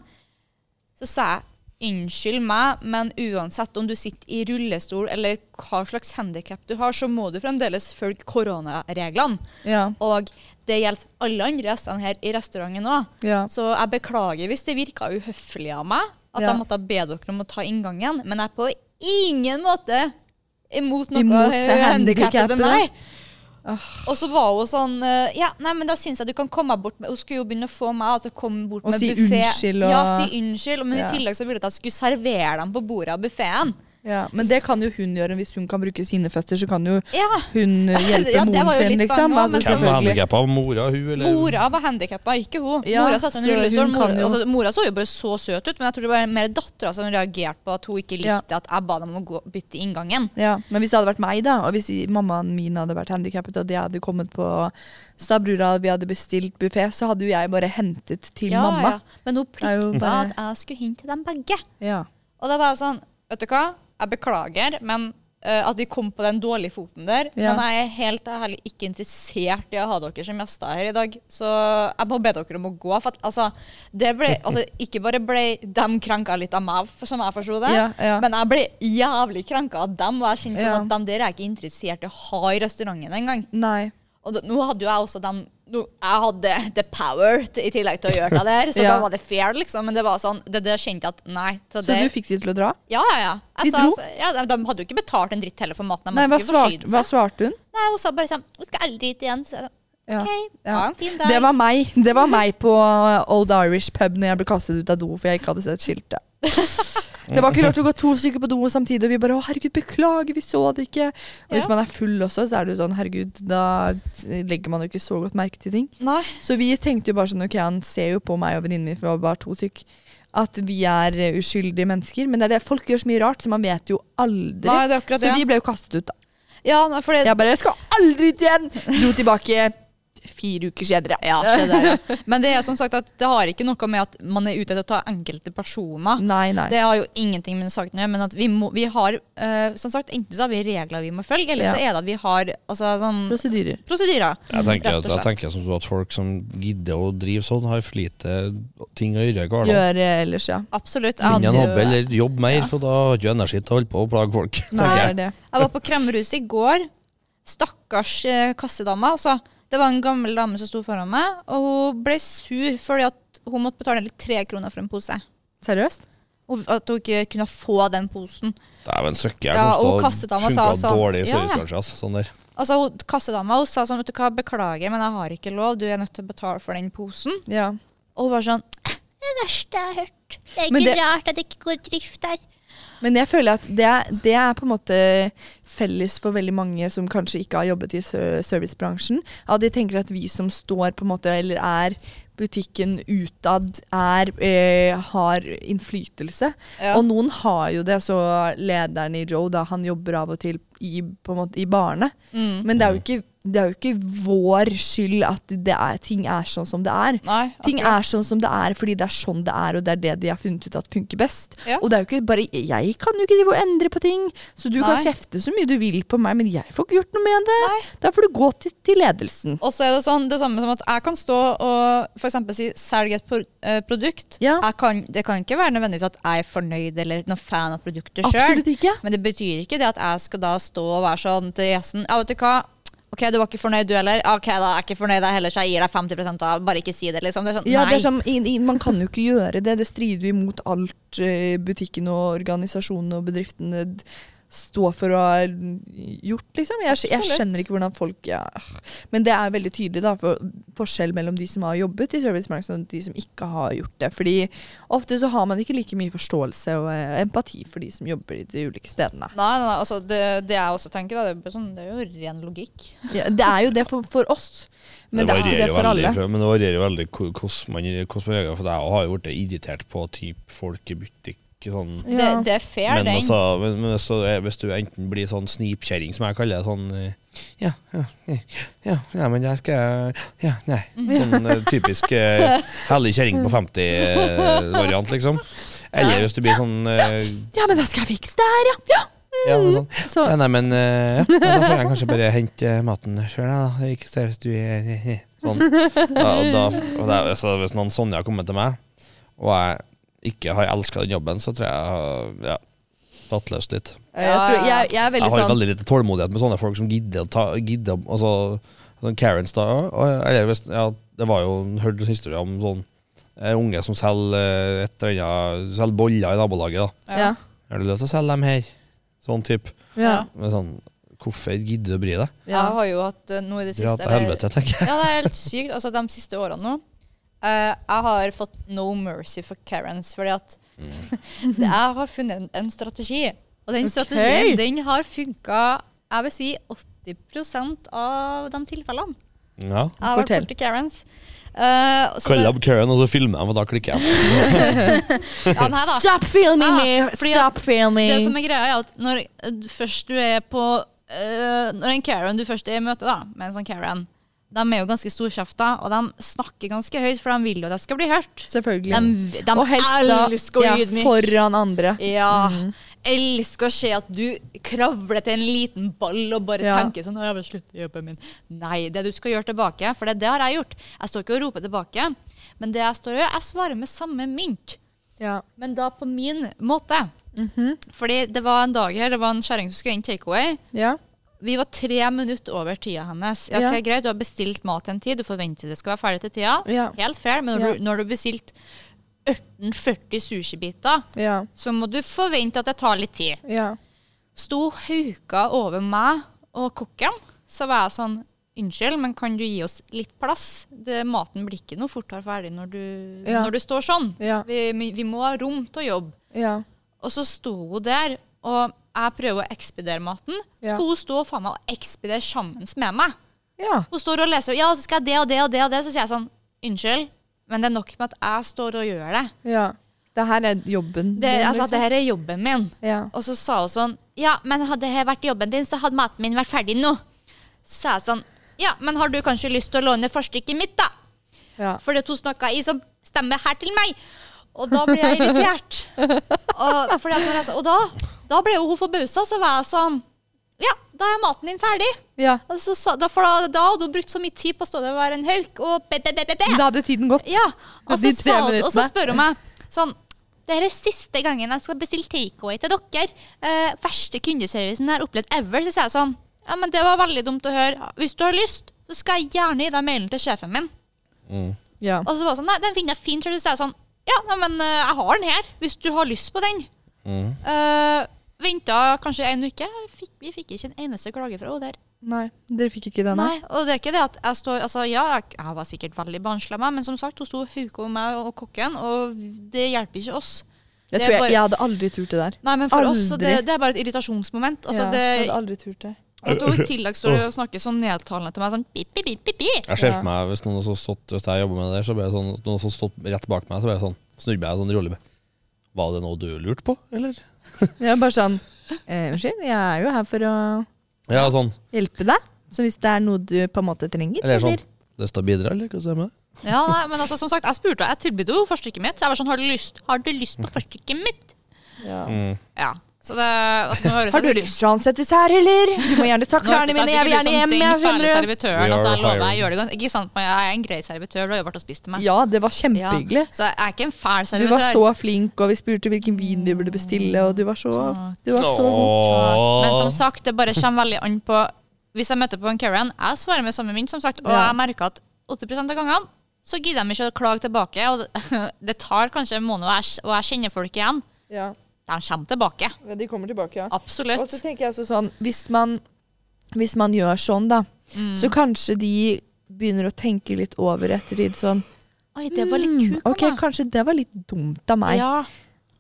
Så sa jeg unnskyld meg, men uansett om du sitter i rullestol eller hva slags handikap du har, så må du fremdeles følge koronareglene. Ja. Og det gjelder alle andre gjestene her i restauranten òg. Ja. Så jeg beklager hvis det virka uhøflig av meg at Ja. jeg måtte be dere om å ta inngangen, men jeg er på ingen måte imot noe handikappede handikappede. Meg. Og så var hun sånn eh, Ja, nei, men da syns jeg du kan komme bort med Hun skulle jo begynne å få meg til å komme bort Og med si buffé. unnskyld og- Ja, si unnskyld. Men Ja. i tillegg så ville hun at jeg skulle servere dem på bordet av buffeen. Ja, men det kan jo hun gjøre. Hvis hun kan bruke sine føtter, så kan jo Ja. hun eh, <laughs> hjelpe Ja, moren sin, liksom. bang Altså, Hvem var handikappa? Mora, hun, eller? Mora var handikappa, ikke hun. Ja, mora, satt en rullestol. mora, jo- altså, mora så jo bare så søt ut, men jeg tror det var mer dattera som reagerte på at hun ikke Ja. likte at jeg ba dem om å gå, bytte inngangen. Ja, men hvis det hadde vært meg, da, og hvis mammaen min hadde vært handikappet, og de hadde kommet på Stabrura og vi hadde bestilt buffé, så hadde jo jeg bare hentet til mamma. Men hun Det plikta bare- at jeg skulle hente dem begge. Ja. Og da var jeg sånn, vet du hva, jeg beklager, men uh, at vi kom på den dårlige foten der. Ja. Men jeg er helt ærlig ikke interessert i å ha dere som gjester her i dag. Så jeg må be dere om å gå. For at, altså, det ble, altså, ikke bare ble de krenka litt av meg, som jeg forsto det, Ja, ja. men jeg ble jævlig krenka av dem. Og jeg kjente sånn at dem der er ikke interessert i å ha i restauranten engang. Og da, nå hadde jo jeg også dem nå, Jeg hadde the power til, i tillegg til å gjøre det der, så <laughs> Ja. da var det fair, liksom. Men det var sånn, det, det kjente jeg at nei. Så, Så det, du fikk de til å dra? ja, ja, ja. De sa, dro? altså, ja de, de hadde jo ikke betalt en dritt heller for maten. Nei, hva, svart, hva svarte hun? Nei, Hun sa bare sånn Hun skal aldri hit igjen. Så Ja. OK, Ja. Det var meg Det var meg på Old Irish pub når jeg ble kastet ut av do for jeg ikke hadde sett skiltet. <laughs> Det var ikke <laughs> til å gå to stykker på do samtidig, og vi bare 'Å, herregud, beklager, vi så det ikke'. Og hvis man er full også, så er det jo sånn, herregud, da legger man jo ikke så godt merke til ting. Nei. Så vi tenkte jo bare sånn, ok, han ser jo på meg og venninnen min, for vi var bare to stykk, at vi er uskyldige mennesker. Men det er det, folk gjør så mye rart, så man vet jo aldri. Nei, det er akkurat så ja. vi ble jo kastet ut, da. Ja, for det, Jeg bare 'Jeg skal aldri ut igjen!' Dro tilbake fire uker senere. ja, der, ja. <laughs> Men det er som sagt at det har ikke noe med at man er ute etter å ta enkelte personer. Nei, nei. Det har jo ingenting med saken å gjøre, men at vi, må, vi har uh, Som sagt, enten så har vi regler vi må følge, eller Ja. så er det at vi har altså, sånn Prosedyrer. prosedyrer. Jeg tenker, at, jeg tenker som så at folk som gidder å drive sånn, har for lite ting å gjøre i hverdagen. Gjøre ellers, ja. Absolutt. Finne Finn en hobby eller jobb mer, Ja. for da har du ikke energi til å holde på og plage folk. Nei, jeg. det. jeg var på Kremmerhuset i går. Stakkars eh, kassedame. Altså. Det var en gammel dame som sto foran meg, og hun ble sur fordi at hun måtte betale litt tre kroner for en pose. Seriøst? Og at hun ikke kunne få den posen. Dæven søkke, jeg Ja, og kassedama sa sånn, dårlig i ja, ja. servicebransjen. ass, Sånn der. Altså, hun- Kassedama hun sa sånn, vet du hva, beklager, men jeg har ikke lov. Du er nødt til å betale for den posen. Ja. Og hun var sånn Det verste jeg har hørt. Det er ikke det- rart at det ikke går drift der. Men jeg føler at det, er- det er på en måte felles for veldig mange som kanskje ikke har jobbet i servicebransjen. At de tenker at vi som står på en måte, eller er butikken utad, er, eh, har innflytelse. Ja. Og noen har jo det, så lederen i Joe, da, han jobber av og til i, på en måte, i barene. Mm. Men det er, jo ikke, det er jo ikke vår skyld at det er, ting er sånn som det er. Nei, Ting er sånn som det er fordi det er sånn det er, og det er det de har funnet ut at funker best. Ja. Og det er jo ikke bare Jeg kan jo ikke drive og endre på ting, så du kan kjefte så mye du vil på meg, men jeg får ikke gjort noe med det. Nei. Da får du gå til, til ledelsen. Og så er det sånn, det samme som at jeg kan stå og eksempel si selge et eh, produkt. Ja. Kan, det kan ikke være nødvendigvis at jeg er fornøyd eller noen fan av produktet sjøl. Men det betyr ikke det at jeg skal da stå og være sånn til gjesten Ja, vet du hva. Ok, du var ikke fornøyd du heller? Ok, da er jeg ikke fornøyd jeg heller, så jeg gir deg 50% av. Bare ikke si det, liksom. Det er sånn, Ja, nei. det er sånn, man kan jo ikke gjøre det. Det strider jo imot alt eh, butikken og organisasjonen og bedriftene står for å ha gjort, liksom. Jeg, jeg skjønner ikke hvordan folk ja. Men det er veldig tydelig, da, for forskjell mellom de som har jobbet i servicebransjen og de som ikke har gjort det. Fordi ofte så har man ikke like mye forståelse og eh, empati for de som jobber i de ulike stedene. Nei, nei, nei, altså det, det jeg også tenker, da, det, er sånn, det er jo ren logikk. Ja, det er jo det for, for oss, men det, er varierer det for veldig, fra- Men det varierer jo veldig hvordan man, hvordan man det. For jeg har jo blitt irritert på typ folk i butikk. Sånn. Ja. det er fair, Men, den. altså, men, men hvis, du, hvis du enten blir sånn snipkjerring, som jeg kaller det, sånn eh, ja, ja, ja, ja, ja, men jeg skal Ja, nei. Sånn eh, <laughs> typisk uh, hellig kjerring på 50-variant, liksom. Eller hvis du blir sånn uh, Ja, men da skal jeg fikse det her, ja! ja. Ja, men sånn. Så, Ja, nei, men uh, ja, da får jeg kanskje bare hente maten sjøl, da. Ikke se hvis du er Sånn. <laughs> Ja, og da, og det, er- hvis noen Sonja kommer til meg, og jeg ikke har elska den jobben, så tror jeg jeg har ja, tatt løs litt. jeg, tror, jeg, jeg er veldig Jeg har sånn veldig lite tålmodighet med sånne folk som gidder å ta gidder, altså, sånn Karens da og, eller hvis, ja, Det var jo hørt historie om sånn en unge som selger eh, et eller annet Selger boller i nabolaget. da Ja. Er det lov til å selge dem her? Sånn type. Ja. Men sånn, Hvorfor gidder du å bry deg? Jeg har jo hatt eh, noe i det siste til helvete, tenker jeg. Ja, det er helt sykt. Altså, de siste årene nå eh, Jeg har fått no mercy for Karens, fordi at <laughs> jeg har funnet en, en strategi. Og den strategien den har funka jeg vil si 80% av de tilfellene. Ja. Jeg har vært Fortell. borti Karens. Uh, så Kall opp Karen, og så filmer jeg, for da klikker jeg. <laughs> ja, nei da. Stop filming Ja, me! Stop filming! Det som er greia, er at når eh, først du er på uh, Når en Karen du først er i møte da, med en sånn Karen, de er jo ganske storkjefta, og de snakker ganske høyt, for de vil jo at jeg skal bli hørt. Selvfølgelig. De, de og helst da ja, foran andre. Ja. Elsker å se at du kravler til en liten ball og bare Ja. tenker sånn «Å, 'Jeg vil slutte jobben min'. Nei, det du skal gjøre tilbake, for det, det har jeg gjort. Jeg står ikke og roper tilbake, men det jeg står og gjør, jeg svarer med samme mynt. Ja. Men da på min måte. Fordi det var en dag her, det var en kjerring som skulle inn takeaway. ja. Vi var tre minutter over tida hennes. Ja, ok, Greit, du har bestilt mat en tid, du forventer det skal være ferdig til tida. Ja. Helt fair, men når, Ja. du, når du har bestilt 1840 sushibiter, Ja. så må du forvente at det tar litt tid. Ja. Sto hauka over meg og kokken, så var jeg sånn Unnskyld, men kan du gi oss litt plass? Det, maten blir ikke noe fortere ferdig når du, Ja. når du står sånn. Ja. Vi, vi må ha rom til å jobbe. Ja. Og så sto hun der, og jeg prøver å ekspedere maten. Ja. skulle hun stå faen meg og ekspedere sammen med meg. Ja. Hun står og leser, ja, så skal jeg det og det og det og det. Så sier jeg sånn, unnskyld, men det er nok med at jeg står og gjør det. ja. Det her er jobben. Det, din, altså, liksom. det her er jobben min. Ja. Og så sa hun sånn, ja, men hadde det vært jobben din, så hadde maten min vært ferdig nå. Så sa jeg sånn, ja, men har du kanskje lyst til å låne forstykket mitt da? Ja. For det er to snakker i som stemmer her til meg. Og da ble jeg irritert. og, fordi at når jeg, og da, da ble jo hun forbausa, så var jeg sånn, ja, da er maten din ferdig. ja. Altså, så, da, for da, da hadde hun brukt så mye tid på å stå der og være en hauk og be, be, be, be, be. Da hadde tiden gått. Ja, og så, sa, og så spør hun meg sånn det er siste gangen jeg skal bestille takeaway til dere. Eh, verste kundeservicen jeg har opplevd ever. Så sier jeg sånn Ja, men det var veldig dumt å høre. Hvis du har lyst, så skal jeg gjerne gi deg mailen til sjefen min. Ja. Og så var det sånn Nei, den finner jeg fint. Så sier jeg sånn Ja, nei, men eh, jeg har den her, hvis du har lyst på den. Mm. Uh, Venta kanskje en uke. Fikk, vi fikk ikke en eneste klage fra henne der. Nei, dere fikk ikke den? Nei, og det er ikke det at jeg står Altså, ja, jeg, jeg var sikkert veldig barnslig av meg, men som sagt, hun sto og hauka om meg og kokken, og det hjelper ikke oss. Jeg, det er tror jeg, bare- jeg hadde aldri turt det der. Nei, men for oss, så det, det er bare et irritasjonsmoment. Altså, ja, jeg hadde aldri turt det. At hun i <laughs> tillegg står og snakker sånn nedtalende til meg, sånn pip, pip, pip, pip, pip. Jeg ser for meg hvis noen har stått Hvis jeg jobber med det der, så ble det sånn Noen har stått rett bak meg, så ble jeg sånn snur jeg sånn rolig. Var det noe du lurte på, eller? <laughs> Er bare sånn eh, Unnskyld, jeg er jo her for å Ja, sånn. hjelpe deg. Så hvis det er noe du på en måte trenger Eller sånn. Lyst til å bidra, eller hva sier du? Ja, nei, men altså, som sagt, jeg spurte, jeg tilbød jo forstykket mitt. Jeg var sånn, har du lyst, har du lyst på forstykket mitt? Ja. Mm. Ja. Så det, altså, nå høres Har du lyst til å ansette her, eller? Du må gjerne ta klærne mine, jeg vil gjerne hjem. Jeg skjønner du. Altså, jeg lover, jeg gjør det gans- Ikke sant, men jeg er en grei servitør. Du har jo vært og spist til meg. Ja, det var Ja. kjempehyggelig. Så jeg er ikke en fæl servitør. Du var så flink, og vi spurte hvilken vin vi burde bestille, og du var så, du var så god. Men som sagt, det bare kommer veldig an på Hvis jeg møter på en Karen, jeg svarer med samme mynt, som sagt, og jeg merker at 80 av gangene så gidder de ikke å klage tilbake. Og det, <laughs> det tar kanskje en måned, og jeg, og jeg kjenner folk igjen. Ja, De kommer tilbake. ja, de kommer tilbake, ja. Absolutt. Og så tenker jeg altså sånn, hvis man, hvis man gjør sånn, da, Mm. så kanskje de begynner å tenke litt over etter tid sånn Oi, det var litt «Hmm, kuk av Ok, kanskje det var litt dumt av meg. Ja.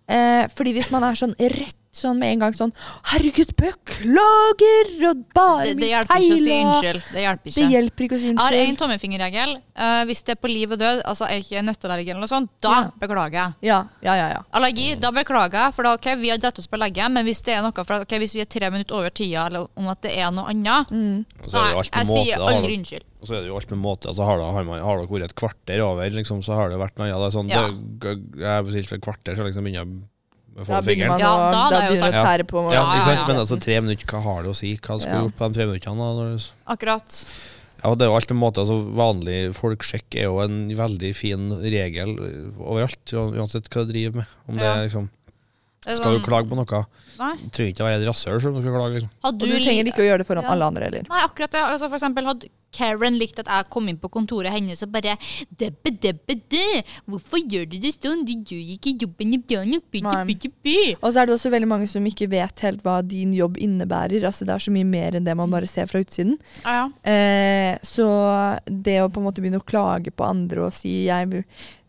Eh, fordi hvis man er sånn rett sånn med en gang sånn Herregud, beklager! Og bare Det, det min hjelper ikke å si unnskyld. Det hjelper Det ikke. hjelper ikke å si Jeg har en tommelfingerregel. Eh, hvis det er på liv og død, altså er ikke nøtteallergi eller noe sånt, da Ja. beklager jeg. Ja, ja, ja. ja. Allergi, da beklager jeg, for da, ok, vi har dratt oss på legge, men hvis det er noe for, ok, hvis vi er tre minutter over tida, eller om at det er noe annet, Mm. Er det nei, jeg måte. sier aldri unnskyld. Og så er det jo alt med måte. Altså, har, det, har, man, har dere vært et kvarter over, liksom, så har det vært noe annet. Det er sånn, Ja. det, jeg har bestilt for et kvarter, så liksom begynner jeg Da begynner man fingeren. Ja, å, da er begynner sant. å tære på Ja, Ja, ikke sant? Men altså, tre minutter, hva har det å si? Hva skulle Ja. du gjort på de tre minuttene? da? Akkurat. Ja, det er jo alt en måte, altså Vanlig folksjekk er jo en veldig fin regel overalt, uansett hva du driver med. Om det Ja. er liksom, Skal du sånn- klage på noe, Nei. du trenger ikke å være et rasshøl selv om du skal klage. liksom. Hadde Og du trenger ikke å gjøre det foran Ja. alle andre heller. Nei, akkurat det. Altså, for eksempel hadde Karen likte at jeg kom inn på kontoret hennes og bare Debbe, debbe, de. Hvorfor gjør du det sånn? Du gjør ikke jobben bra nok. Og så er det også veldig mange som ikke vet helt hva din jobb innebærer. Altså Det er så mye mer enn det man bare ser fra utsiden. Ja, ja. Eh, så det å på en måte begynne å klage på andre og si, jeg, vil-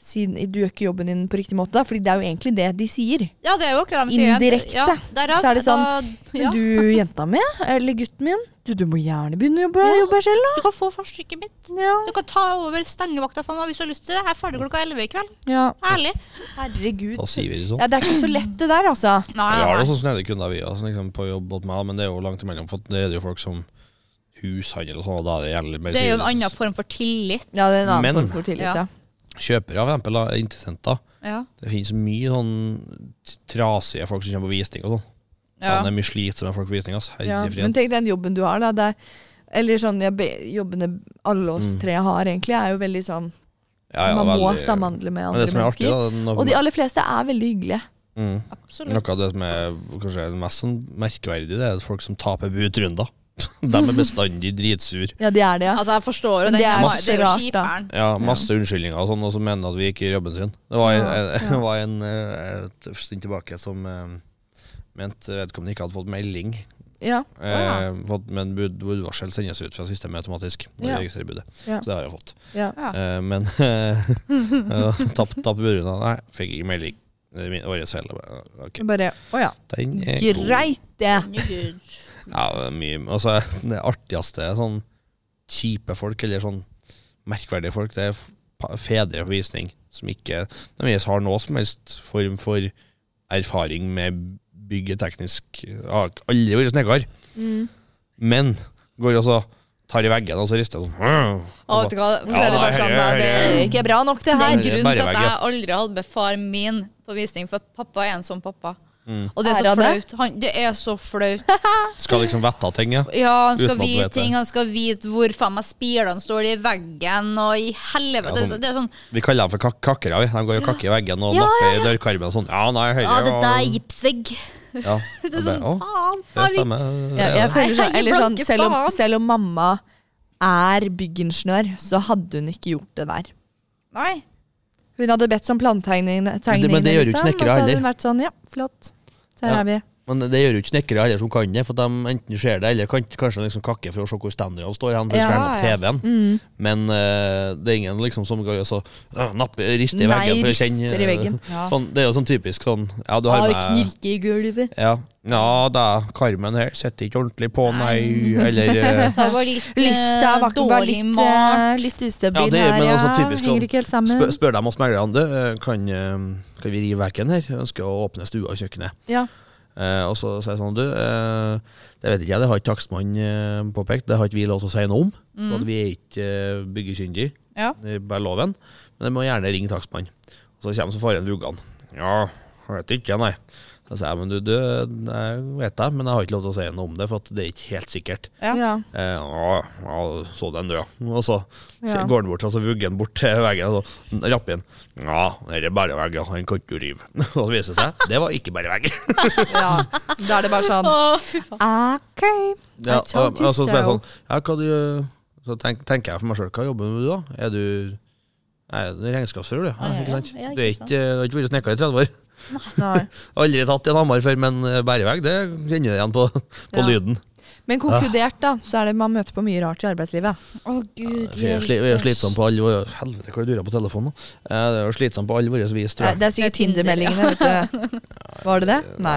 si du gjør ikke jobben din på riktig måte, fordi det er jo egentlig det de sier. ja, det er jo akkurat det de sier. Indirekte, Ja, der, så er det sånn, Da, Men du, jenta mi, eller gutten min, du, du må gjerne begynne å jobbe, jobbe selv, da. Du kan få forstykket mitt. Ja. Du kan ta over stengevakta for meg hvis du har lyst til det. Jeg er ferdig klokka 11 i kveld. ja. Herlig. Herregud. Da sier vi det sånn. Ja, det er ikke så lett det der, altså. Nei, Vi har jo sånn snedige kunder vi har, sånn, liksom, på jobb hos meg, men det er jo langt imellom. For det er jo folk som hushandel og sånn, og da er det gjerne mer Det er jo en annen form for tillit. Ja, det er en annen Men- form for tillit, Ja. ja. Kjøpere, for eksempel, da, interessenter. Ja. Det finnes mye sånn trasige folk som kommer på visning og sånn. Ja. Det er mye slitsomme folk på visning. Altså. Ja, men tenk den jobben du har, da. Det er, eller sånn, ja, jobbene alle oss Mm. tre har, egentlig, er jo veldig sånn Ja, ja, Man må veldig- samhandle med andre det som er artig, mennesker. da, Og de aller fleste er veldig hyggelige. mm, Absolutt. Noe av det som er kanskje mest sånn merkverdig, det er folk som taper budrunder. <laughs> De er bestandig dritsur. Ja, de er det, ja. Altså, jeg forstår jo det er masse det er jo rart, Ja, masse unnskyldninger og sånn, og så mener at vi ikke gjør jobben sin. Det var, en- ja. <laughs> ja. en, en en et stund tilbake som eh, mente vedkommende ikke hadde fått melding. ja. Eh, fått, men bud, budvarsel sendes ut fra systemet automatisk. når Ja. registrerer budet. Ja. Så det har jeg fått. ja. Ja. Eh, men tapt <laughs> tapp, tapp budrunda. Nei, fikk ikke melding. Det er min- Årets feil. Okay. bare, Å ja. den er god. Greit, det. Ja, det er mye Altså, <laughs> det artigste er sånn kjipe folk, eller sånn merkverdige folk, det er fedre på visning som ikke nødvendigvis har noe som helst form for erfaring med byggeteknisk har Aldri vært snekker, Mm. men går og så tar i veggen og så rister sånn Og vet du hva? Så er det bare sånn, det er ikke bra nok, det er her. Det er grunnen til at jeg aldri hadde med far min på visning, for pappa er en sånn pappa. Mm. Og det er så flaut. Han, det er så flaut. <laughs> Skal liksom vette ting, ja. Ja, han skal vite vet ting, han skal vite hvor faen meg spirene står i veggen, og i helvete. Ja, det, er sånn- så- det er sånn Vi kaller dem for kak kakkere. vi. De går og kakker i veggen og Ja, napper i dørkarmen og sånn. Ja, nei, høyre Ja, dette er gipsvegg. Ja, <laughs> Det er sånn, å, faen. det stemmer. Ja, jeg føler sånn, eller sånn selv, om, selv om mamma er byggingeniør, så hadde hun ikke gjort det der. Nei. Hun hadde bedt om plantegninger. Men det gjør jo ikke liksom, snekkere og så hadde heller. hun vært sånn, ja, flott. Der Ja. er vi. Men det gjør jo ikke snekkere heller som kan det, for de enten ser det, eller kan, kanskje liksom kakke for å se hvor standardene står hen, for Ja, opp. TV-en. Mm. Men uh, det er ingen liksom som går så uh, napper, rister i Nei, veggen for å kjenne rister i veggen. <laughs> Ja. Sånn, det er jo sånn typisk sånn Ja, du har Har med knirke i gulvet. ja, ja, da Carmen her sitter ikke ordentlig på, nei, eller <laughs> eh, Det var litt Lista var, eh, var dårlig litt, eh, litt ustabil Ja, det er- her, men altså typisk sånn, Henger ikke helt sammen. spør, spør dem hos meglerne, du, eh, kan, eh, kan vi rive veggen her? Jeg ønsker å åpne stua og kjøkkenet. Ja. Eh, og så sier jeg sånn, du, eh, det vet ikke jeg, det har ikke takstmannen eh, påpekt, det har ikke vi lov til å si noe om, Mm. for at vi er ikke eh, byggekyndige, Ja. det er bare loven, men jeg må gjerne ringe takstmannen. Og så kommer så faren Vuggan. Ja, jeg vet ikke, nei. Så sa jeg, men du, du, jeg vet det, men jeg har ikke lov til å si noe om det, for at det er ikke helt sikkert. Ja. Ja. Eh, å, ja, så den du, ja. Og så så går han bort, og så vugger han bort til veggen, og så rapper han. Ja, det er bare vegg, han kan ikke rive. Og så viser det seg, det var ikke bare vegg. <laughs> ja. Da er det bare sånn. OK. Ja, I told og, you og så so. sånn, ja, hva du Så tenk, tenker jeg for meg sjøl, hva jobber du med da? Er du Nei, du er regnskapsfører, du. Ja, Ja, ja, ikke sant? du er du har ikke vært snekker i 30 år. Nei. <laughs> Aldri tatt en hammer før, men eh, bærevegg, det kjenner jeg igjen på, på Ja. lyden. Men konkludert, da, så er det man møter på mye rart i arbeidslivet. Å, gud Vi er, sli, er slitsomme på alle våre Helvete, hva durer på telefonen nå? Eh, Det er jo slitsomt på alle våre vis, tror Det jeg. det er sikkert er Tinder, Tinder-meldingene, vet du. <laughs> Var det det? Nei.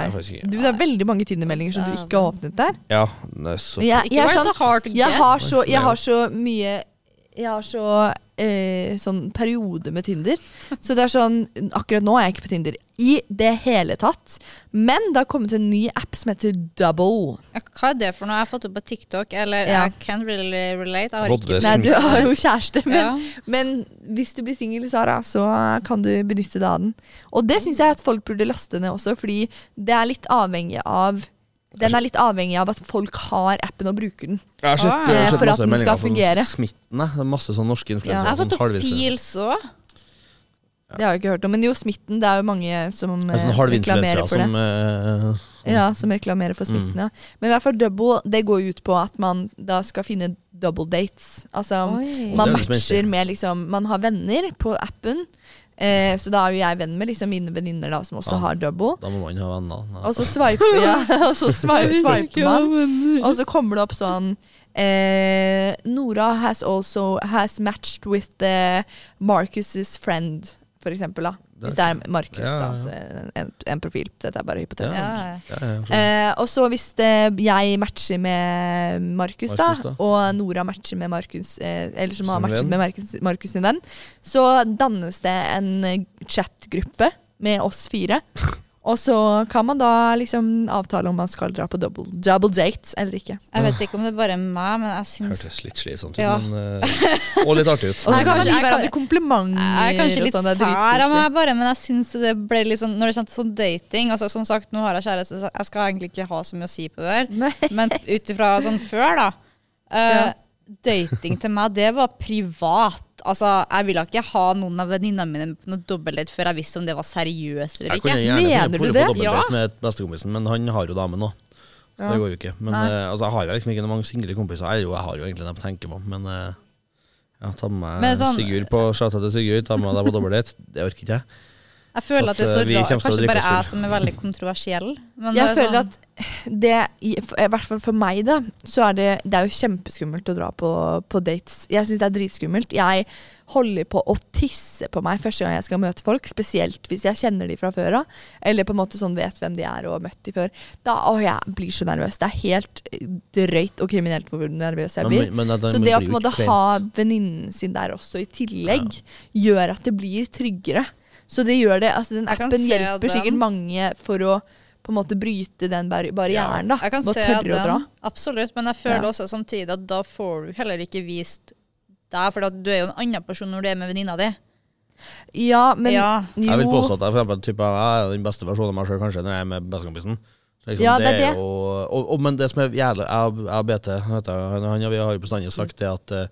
Du, det er veldig mange Tinder-meldinger som du ikke har åpnet der. Ja, det er så jeg, jeg, er sånn, jeg, har så, jeg har så mye Jeg har så eh, sånn periode med Tinder. Så det er sånn Akkurat nå er jeg ikke på Tinder. I det hele tatt. Men det har kommet en ny app som heter Double. Ja, Hva er det for noe? Jeg har fått det på TikTok, eller Ja. I can't really relate. Jeg har ikke Nei, du har jo kjæreste, men, Ja. men hvis du blir singel, Sara, så kan du benytte deg av den. Og det syns jeg at folk burde laste ned også, fordi det er litt avhengig av den er litt avhengig av at folk har appen og bruker den. Jeg har sett, Ah, jeg har sett For at masse den meldinger skal fra fungere. Smitten. Det er masse sånn norske Ja. Jeg har fått opp Feels òg. Det har jeg ikke hørt om. Men jo, Smitten, det er jo mange som altså, eh, reklamerer for det. som eh, Ja, som reklamerer for smitten, ja. Men i hvert fall double, det går ut på at man da skal finne double dates. Altså Oi. man er matcher med liksom Man har venner på appen. Eh, så da er jo jeg venn med liksom mine venninner som også Ja. har double. Da må man ha venner. Og så swiper, ja, og så swiper, <laughs> swiper man. Og så kommer det opp sånn eh, Nora has also has matched with Marcus's friend, for eksempel. da Hvis det er Markus, Ja, ja, da. Så en, en profil. Dette er bare hypotetisk. Ja. Eh, og så hvis det, jeg matcher med Markus, da, da. og Nora matcher med Markus, eh, eller som har matchet venn. med Markus, Markus sin venn, så dannes det en eh, chatgruppe med oss fire. <laughs> Og så kan man da liksom avtale om man skal dra på double, double date eller ikke. Jeg vet ikke om det er bare meg, men jeg syns Hørtes litt slitsomt ut, Ja. men uh, Og litt artig ut. <laughs> Og så kan man gi hverandre komplimenter. Jeg er kanskje litt sånn, sær av meg, bare, men jeg syns det ble litt sånn Når det kommer til sånn dating altså Som sagt, nå har jeg kjæreste, så jeg skal egentlig ikke ha så mye å si på det der. Nei. <laughs> Men ut ifra sånn før, da. Uh, Ja. Dating til meg, det var privat. Altså, Jeg ville ikke ha noen av venninnene mine på noe dobbeltdate før jeg visste om det var seriøst eller ikke. Mener du det? Ja. med bestekompisen, men han har jo dame nå. Ja. Det går jo ikke. Men eh, altså, jeg har jo liksom ikke noen mange single kompiser. Jeg, jo, jeg har jo egentlig dem å tenke på, men uh, ja, ta med meg sånn- Sigurd på Sjata til Sigurd, ta med deg på dobbeltdate. Det orker ikke jeg. Jeg føler at, at det er så eh, vi rart. Kanskje bare jeg som er veldig kontroversiell. Men Jeg det er føler sånn- at det, i i hvert fall for meg, da, så er det, det er jo kjempeskummelt å dra på, på dates. Jeg syns det er dritskummelt. Jeg holder på å tisse på meg første gang jeg skal møte folk. Spesielt hvis jeg kjenner de fra før av, eller på en måte sånn vet hvem de er og har møtt de før. Da, å, jeg blir så nervøs. Det er helt drøyt og kriminelt hvor nervøs jeg blir. Men, men, men, Så det å på en måte ha venninnen sin der også i tillegg, gjør at det blir tryggere. Så det gjør det, altså Den appen hjelper den. sikkert mange for å på en måte bryte den bar barrieren, da. Jeg kan se at den, absolutt, men jeg føler Ja. også samtidig at da får du heller ikke vist deg, for du er jo en annen person når du er med venninna di. Ja, men Ja. jo Jeg vil påstå at jeg, for eksempel, type, jeg er den beste versjonen av meg sjøl kanskje når jeg er med bestekompisen. Liksom, Ja, det er det. Jo, og, og, men det som er jævlig Jeg og- jeg og BT vet du, han, han, vi har jo bestandig sagt det at eh,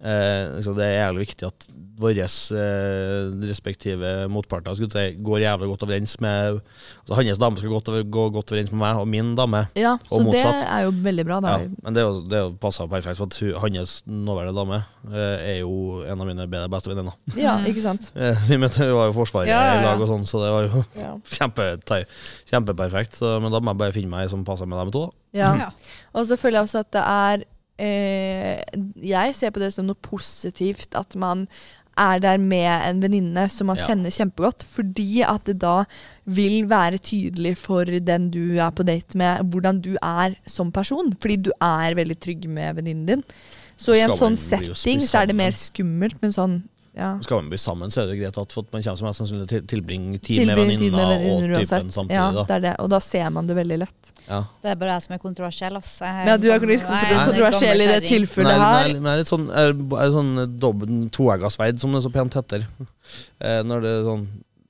eh, liksom, det er jævlig viktig at våre eh, respektive motparter skulle si, går jævlig godt overens med altså Hans dame skal godt, over- gå godt overens med meg og min dame. Ja, så motsatt. det er jo veldig bra. Ja, men det er jo, det er jo passa perfekt, for at hans nåværende dame eh, er jo en av mine bedre beste venninner. Ja, Mm. ikke sant. <laughs> Eh, Vi møtte, vi var jo Forsvaret Ja, ja, i lag og sånn, så det var jo Ja. <laughs> kjempe, kjempeperfekt. Så, men da må jeg bare finne meg ei som passer med dem to. da. Ja. Ja. Og så føler jeg også at det er eh, Jeg ser på det som noe positivt at man er der med en venninne som man Ja. kjenner kjempegodt. Fordi at det da vil være tydelig for den du er på date med, hvordan du er som person. Fordi du er veldig trygg med venninnen din. Så i en sånn setting så er det mer skummelt, men sånn ja. Skal man bli sammen, så er det greit at man kommer som mest sannsynlig til tilbringe tid med venninna og typen uansett. samtidig. Ja, det er det. Og da ser man det veldig lett. Ja. Det er bare jeg som er kontroversiell, Også. Jeg er du er litt en kontroversiell i det tilfellet her. Nei, men jeg er litt sånn, er sånn toegga sverd, som det så pent heter. <laughs> Eh, når det er sånn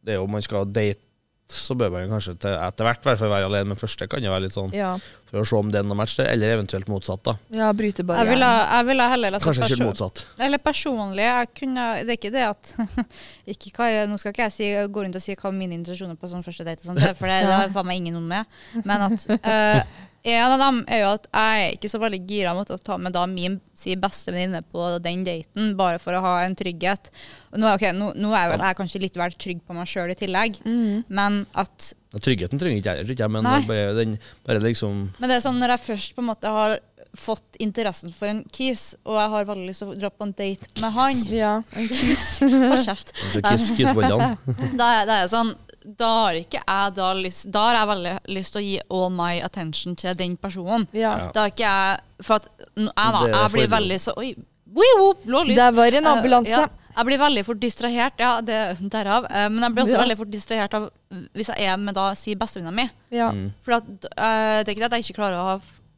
Det er jo man skal date, så bør man kanskje til, etter hvert være alene. Men første kan jo være litt sånn Ja, for å se om det har noe eller eventuelt motsatt. da ja bryte Jeg barrieren. ville, jeg ville heller altså, Kanskje ikke motsatt. Eller personlig, jeg kunne, det er ikke det at <laughs> ikke hva jeg, Nå skal ikke jeg si, gå rundt og si hva mine intensjoner på sånn første date, og sånt, for det, det har faen meg ingen noe med. Men at uh, <laughs> en av dem er jo at jeg er ikke så veldig gira mot å ta med da min si, beste venninne på den daten, bare for å ha en trygghet. Nå, er- nå, nå er jeg vel jeg er kanskje litt vel trygg på meg sjøl i tillegg, Mm. men at Tryggheten trenger ikke jeg, ikke men bare, den, bare liksom Men det er sånn når jeg først på en måte har fått interessen for en kis, og jeg har veldig lyst til å dra på en date med han Ja, en kiss. <laughs> Hold kjeft. <laughs> Kiss, kiss, kissbollene. <laughs> Da er, da er det sånn da har ikke jeg da lyst Da har jeg veldig lyst til å gi all my attention til den personen. Ja. Da har ikke jeg For at jeg, da, jeg blir veldig så Oi. Det var en ambulanse. ambulanse. ja. Jeg blir veldig fort distrahert, ja, det derav. Uh, men jeg blir også Ja. veldig fort distrahert av hvis jeg er med da, si bestevenninna mi. Ja. Mm. For at, uh, det er ikke det at jeg ikke klarer å ha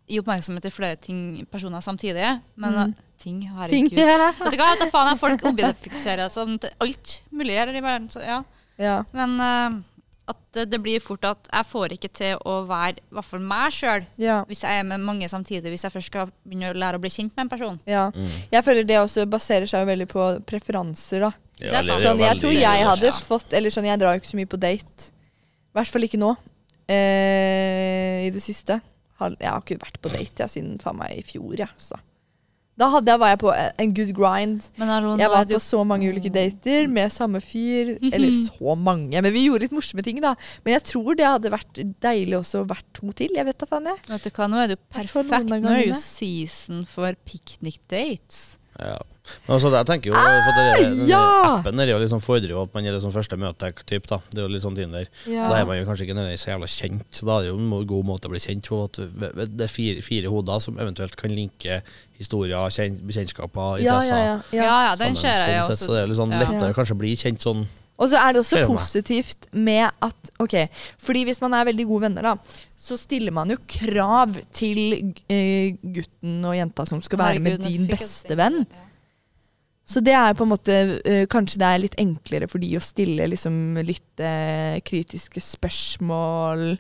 gi oppmerksomhet til flere ting, personer samtidig, men Mm. ting, ting, Ting. herregud. <laughs> Vet du hva, da faen, er folk objektifiserer sånn til alt mulig her i verden, så ja. Ja. Men uh, at det, det blir fort at jeg får ikke til å være, i hvert fall meg sjøl, ja. hvis jeg er med mange samtidig, hvis jeg først skal begynne å lære å bli kjent med en person. Ja. Mm. Jeg føler det også baserer seg veldig på preferanser, da. Det er sant. Sånn, jeg tror jeg hadde fått Eller sånn, jeg drar jo ikke så mye på date. I hvert fall ikke nå. Eh, I det siste. Jeg har ikke vært på date jeg, siden faen meg i fjor, jeg. Ja, Da hadde jeg, var jeg på en good grind. Men hallo, Jeg var på så mange ulike dater med samme fyr. Eller så mange, men vi gjorde litt morsomme ting, da. Men jeg tror det hadde vært deilig også å vært to til. Jeg vet da faen, jeg. Vet du hva, nå er fall perfekt. Nå er det jo season for picnic dates. Ja. Men altså, jeg tenker jo for det, den ja! Appen er jo liksom fordrer jo at man er liksom første møte-typ. da Det er jo litt sånn Tinder. Ja. Da er man jo kanskje ikke nødvendigvis så jævla kjent, så da er det jo en god måte å bli kjent på. At det er fire, fire hoder som eventuelt kan linke historier, kjennskaper, interesser. ja, ja, Ja, ja. ja, den ser jeg sånn også. så det er litt sånn lettere Ja. kanskje å bli kjent sånn. Og så er det også positivt med at Ok, fordi hvis man er veldig gode venner, da, så stiller man jo krav til eh, gutten og jenta som skal være med din beste venn. Så det er på en måte eh, Kanskje det er litt enklere for de å stille liksom litt eh, kritiske spørsmål.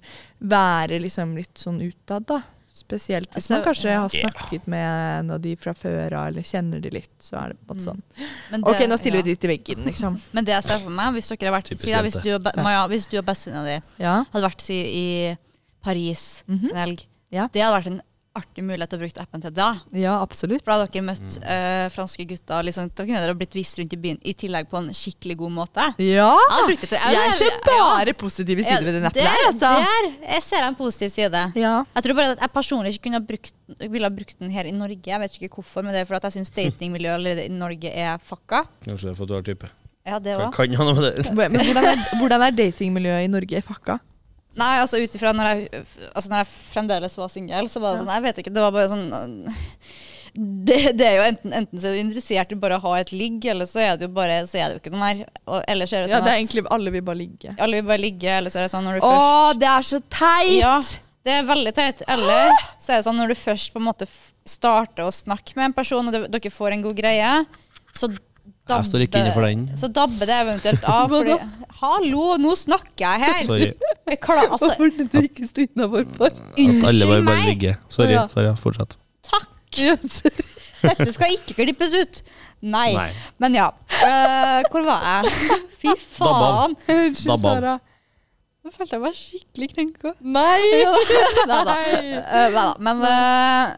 Være liksom litt sånn utad, da. Spesielt hvis Altså, man kanskje har snakket med en av de fra før av, eller kjenner de litt. Så er det på en måte Mm. sånn. Men Ok, nå stiller ja. vi de til veggen, liksom. <laughs> Men det jeg ser for meg, hvis dere har vært si da, hvis du, og Maja, hvis du og bestevenninna di Ja. hadde vært si, i Paris Mhm. en helg, Ja. det hadde vært en artig mulighet til å bruke appen til da. ja, absolutt. For da hadde dere møtt eh, franske gutter, liksom, da kunne dere blitt vist rundt i byen i tillegg på en skikkelig god måte. Ja! Jeg til Jeg ser bare positive sider ved den appen der, her, altså. der, er, jeg ser en positiv side. Ja. Jeg tror bare at jeg personlig ikke kunne ha brukt, ville ha brukt den her i Norge. Jeg vet ikke hvorfor, men det er fordi jeg syns datingmiljøet allerede i Norge er fucka. Kanskje det er for at du har type. Ja, det òg. kan ha noe med det. Men hvordan er, hvordan er datingmiljøet i Norge fucka? Nei, altså ut ifra når altså når jeg fremdeles var singel, så var det sånn Jeg vet ikke, det var bare sånn det, det er jo enten, enten så er du interessert i bare å ha et ligg, eller så er det jo bare Så er det jo ikke noe mer. Og er det sånn Ja, sånn det er egentlig alle vil bare ligge. alle vil bare ligge, eller så er det sånn når du Å, først det er så teit! Ja, det er veldig teit. Eller så er det sånn når du først på en måte starter å snakke med en person, og dere får en god greie, så Jeg står ikke inne for den. Så dabber det eventuelt av. <laughs> Fordi, Hallo, nå snakker jeg her! Sorry. Jeg klar, altså, Hvorfor det du ikke stå innafor for? At alle bare, unnskyld bare meg! ligger. Sorry. Ja. sorry, fortsett. Takk! Yes. Dette skal ikke klippes ut. Nei. Nei. Men ja. Uh, hvor var jeg? <laughs> Fy faen. Unnskyld. Sara. Nå følte jeg meg skikkelig krenka. Nei! Nei da. Uh, Men eh,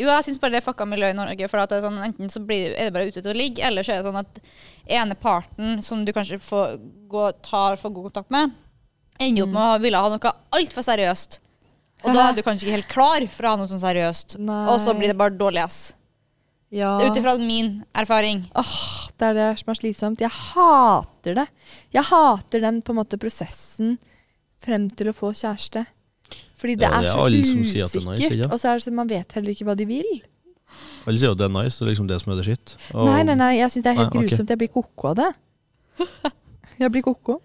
jo, jeg syns bare det er fucka miljø i Norge. For at det er sånn, enten så blir, er det bare ute til å ligge, eller så er det sånn at ene parten som du kanskje får gå, tar for god kontakt med, ender opp med å ville ha noe altfor seriøst. Og da er du kanskje ikke helt klar for å ha noe sånn seriøst. Nei. Og så blir det bare dårlig ass. Ja. Ut ifra min erfaring. Åh, det er det som er slitsomt. Jeg hater det. Jeg hater den på en måte prosessen frem til å få kjæreste. Fordi det, Ja, det er er så alle som sier at det er nice, usikkert. og så er det så man vet heller ikke hva de vil. Alle sier jo at det er nice, det er liksom det som er det skitt. Og- Nei, nei, nei, jeg syns det er helt Nei, grusomt. grusomt. Jeg blir koko av det. <laughs> Jeg blir koko.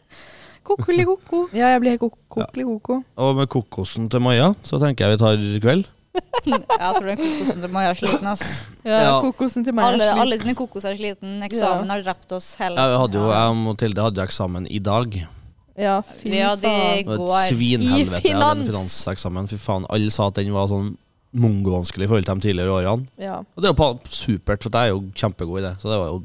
Kokoli-koko. <laughs> Ja, jeg blir helt koko. kokeli koko. Og med kokosen til Maja, så tenker jeg vi tar kveld. <laughs> Jeg tror den kokosen til Maja er sliten. ass. Ja, Ja. Kokosen til Maja Alle, alle sine kokos er sliten. Eksamen har drept oss hele Jeg hadde jo, jeg og Mathilde hadde jo eksamen i dag. Ja, fy faen. Det var går. et svinhelvete. I Jeg hadde en finans. finanseksamen. Fy faen, alle sa at den var sånn mongovanskelig i forhold til de tidligere årene. Ja. Og det er jo pa- supert, for jeg er jo kjempegod i det. Så det var jo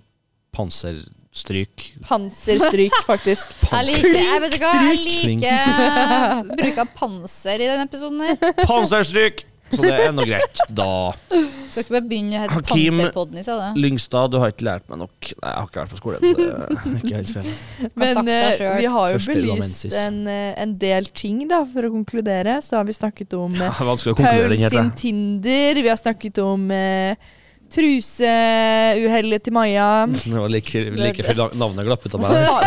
panserstryk. Panserstryk, <laughs> faktisk. Jeg liker, jeg vet ikke hva, jeg Klink. liker <laughs> bruk av panser i denne episoden. her Panserstryk! Så det er nå greit, da. Skal ikke bare begynne å hete Panserpodden i stedet? Lyngstad, du har ikke lært meg nok. Nei, jeg har ikke vært på skolen, så det er ikke helt feil. Men eh, vi har jo Første belyst en, eh, en del ting, da, for å konkludere. Så har vi snakket om Det eh, Paul sin. Tinder. Vi har snakket om eh, truseuhellet til Maja. Det var like, like før navnet glapp ut av meg. ja,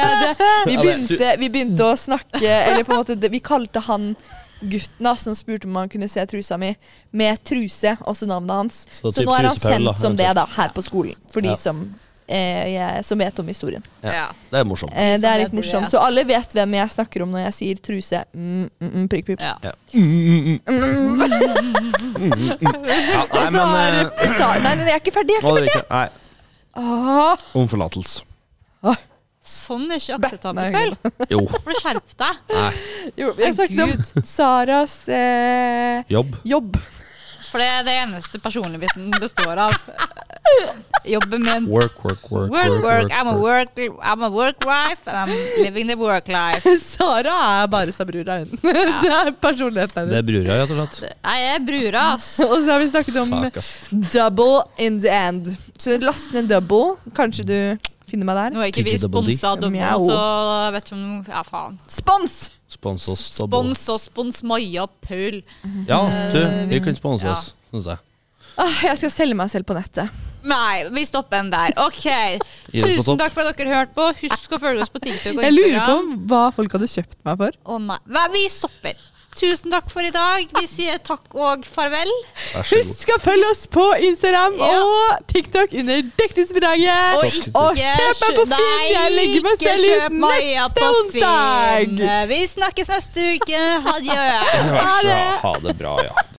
ja, det. Vi, begynte, vi begynte å snakke Eller på en måte Vi kalte han gutten da, som spurte om han kunne se trusa mi, med truse, også navnet hans. Så Så, nå er han sendt som det da, her på skolen. For de Ja. som eh, jeg, som vet om historien. Ja. Det er morsomt. Eh, det er litt morsomt. Så alle vet hvem jeg snakker om når jeg sier truse. Mm, mm, mm, prikk, prikk. Ja. Ja. Ja, nei, men Nei, nei, jeg er ikke ferdig. Jeg er ikke ferdig. Om forlatelse. Ah. Sånn er ikke Nei, akseptabelt, vel? Jo. For å skjerpe deg. Nei. jo, jeg snakket om Saras eh, Jobb. jobb. For det er det eneste personlige biten består av. Jobben min. Work, work, work. Work, work. I'm a work, I'm a work wife, and I'm living the work life. <laughs> Sara er bare sa brura, hun. <laughs> det er personligheten hennes. Det er brura, rett og slett. Jeg er brura, ass. <laughs> Og så har vi snakket om Fuck, double in the end. Så last ned double. Kanskje du finner meg der. Nå er ikke vi sponsa av Dobbo, så vet du om Ja, faen. Spons! Spons oss. Spons oss, spons Maja og Paul. Ja, du, vi kan sponse ja. oss, syns jeg. Ah, jeg skal selge meg selv på nettet. Nei, vi stopper den der. OK. Tusen takk for at dere hørte på. Husk å følge oss på TikTok og Instagram. Jeg lurer på hva folk hadde kjøpt meg for. Å nei. Vi stopper. Tusen takk for i dag. Vi sier takk og farvel. Husk å følge oss på Instagram Ja. og TikTok under Dekningsbidraget. Og ikke Og kjøp meg på Finn! Jeg legger meg selv ut neste onsdag. Vi snakkes neste uke. Adjø. Det. <laughs> Ha det bra, ja.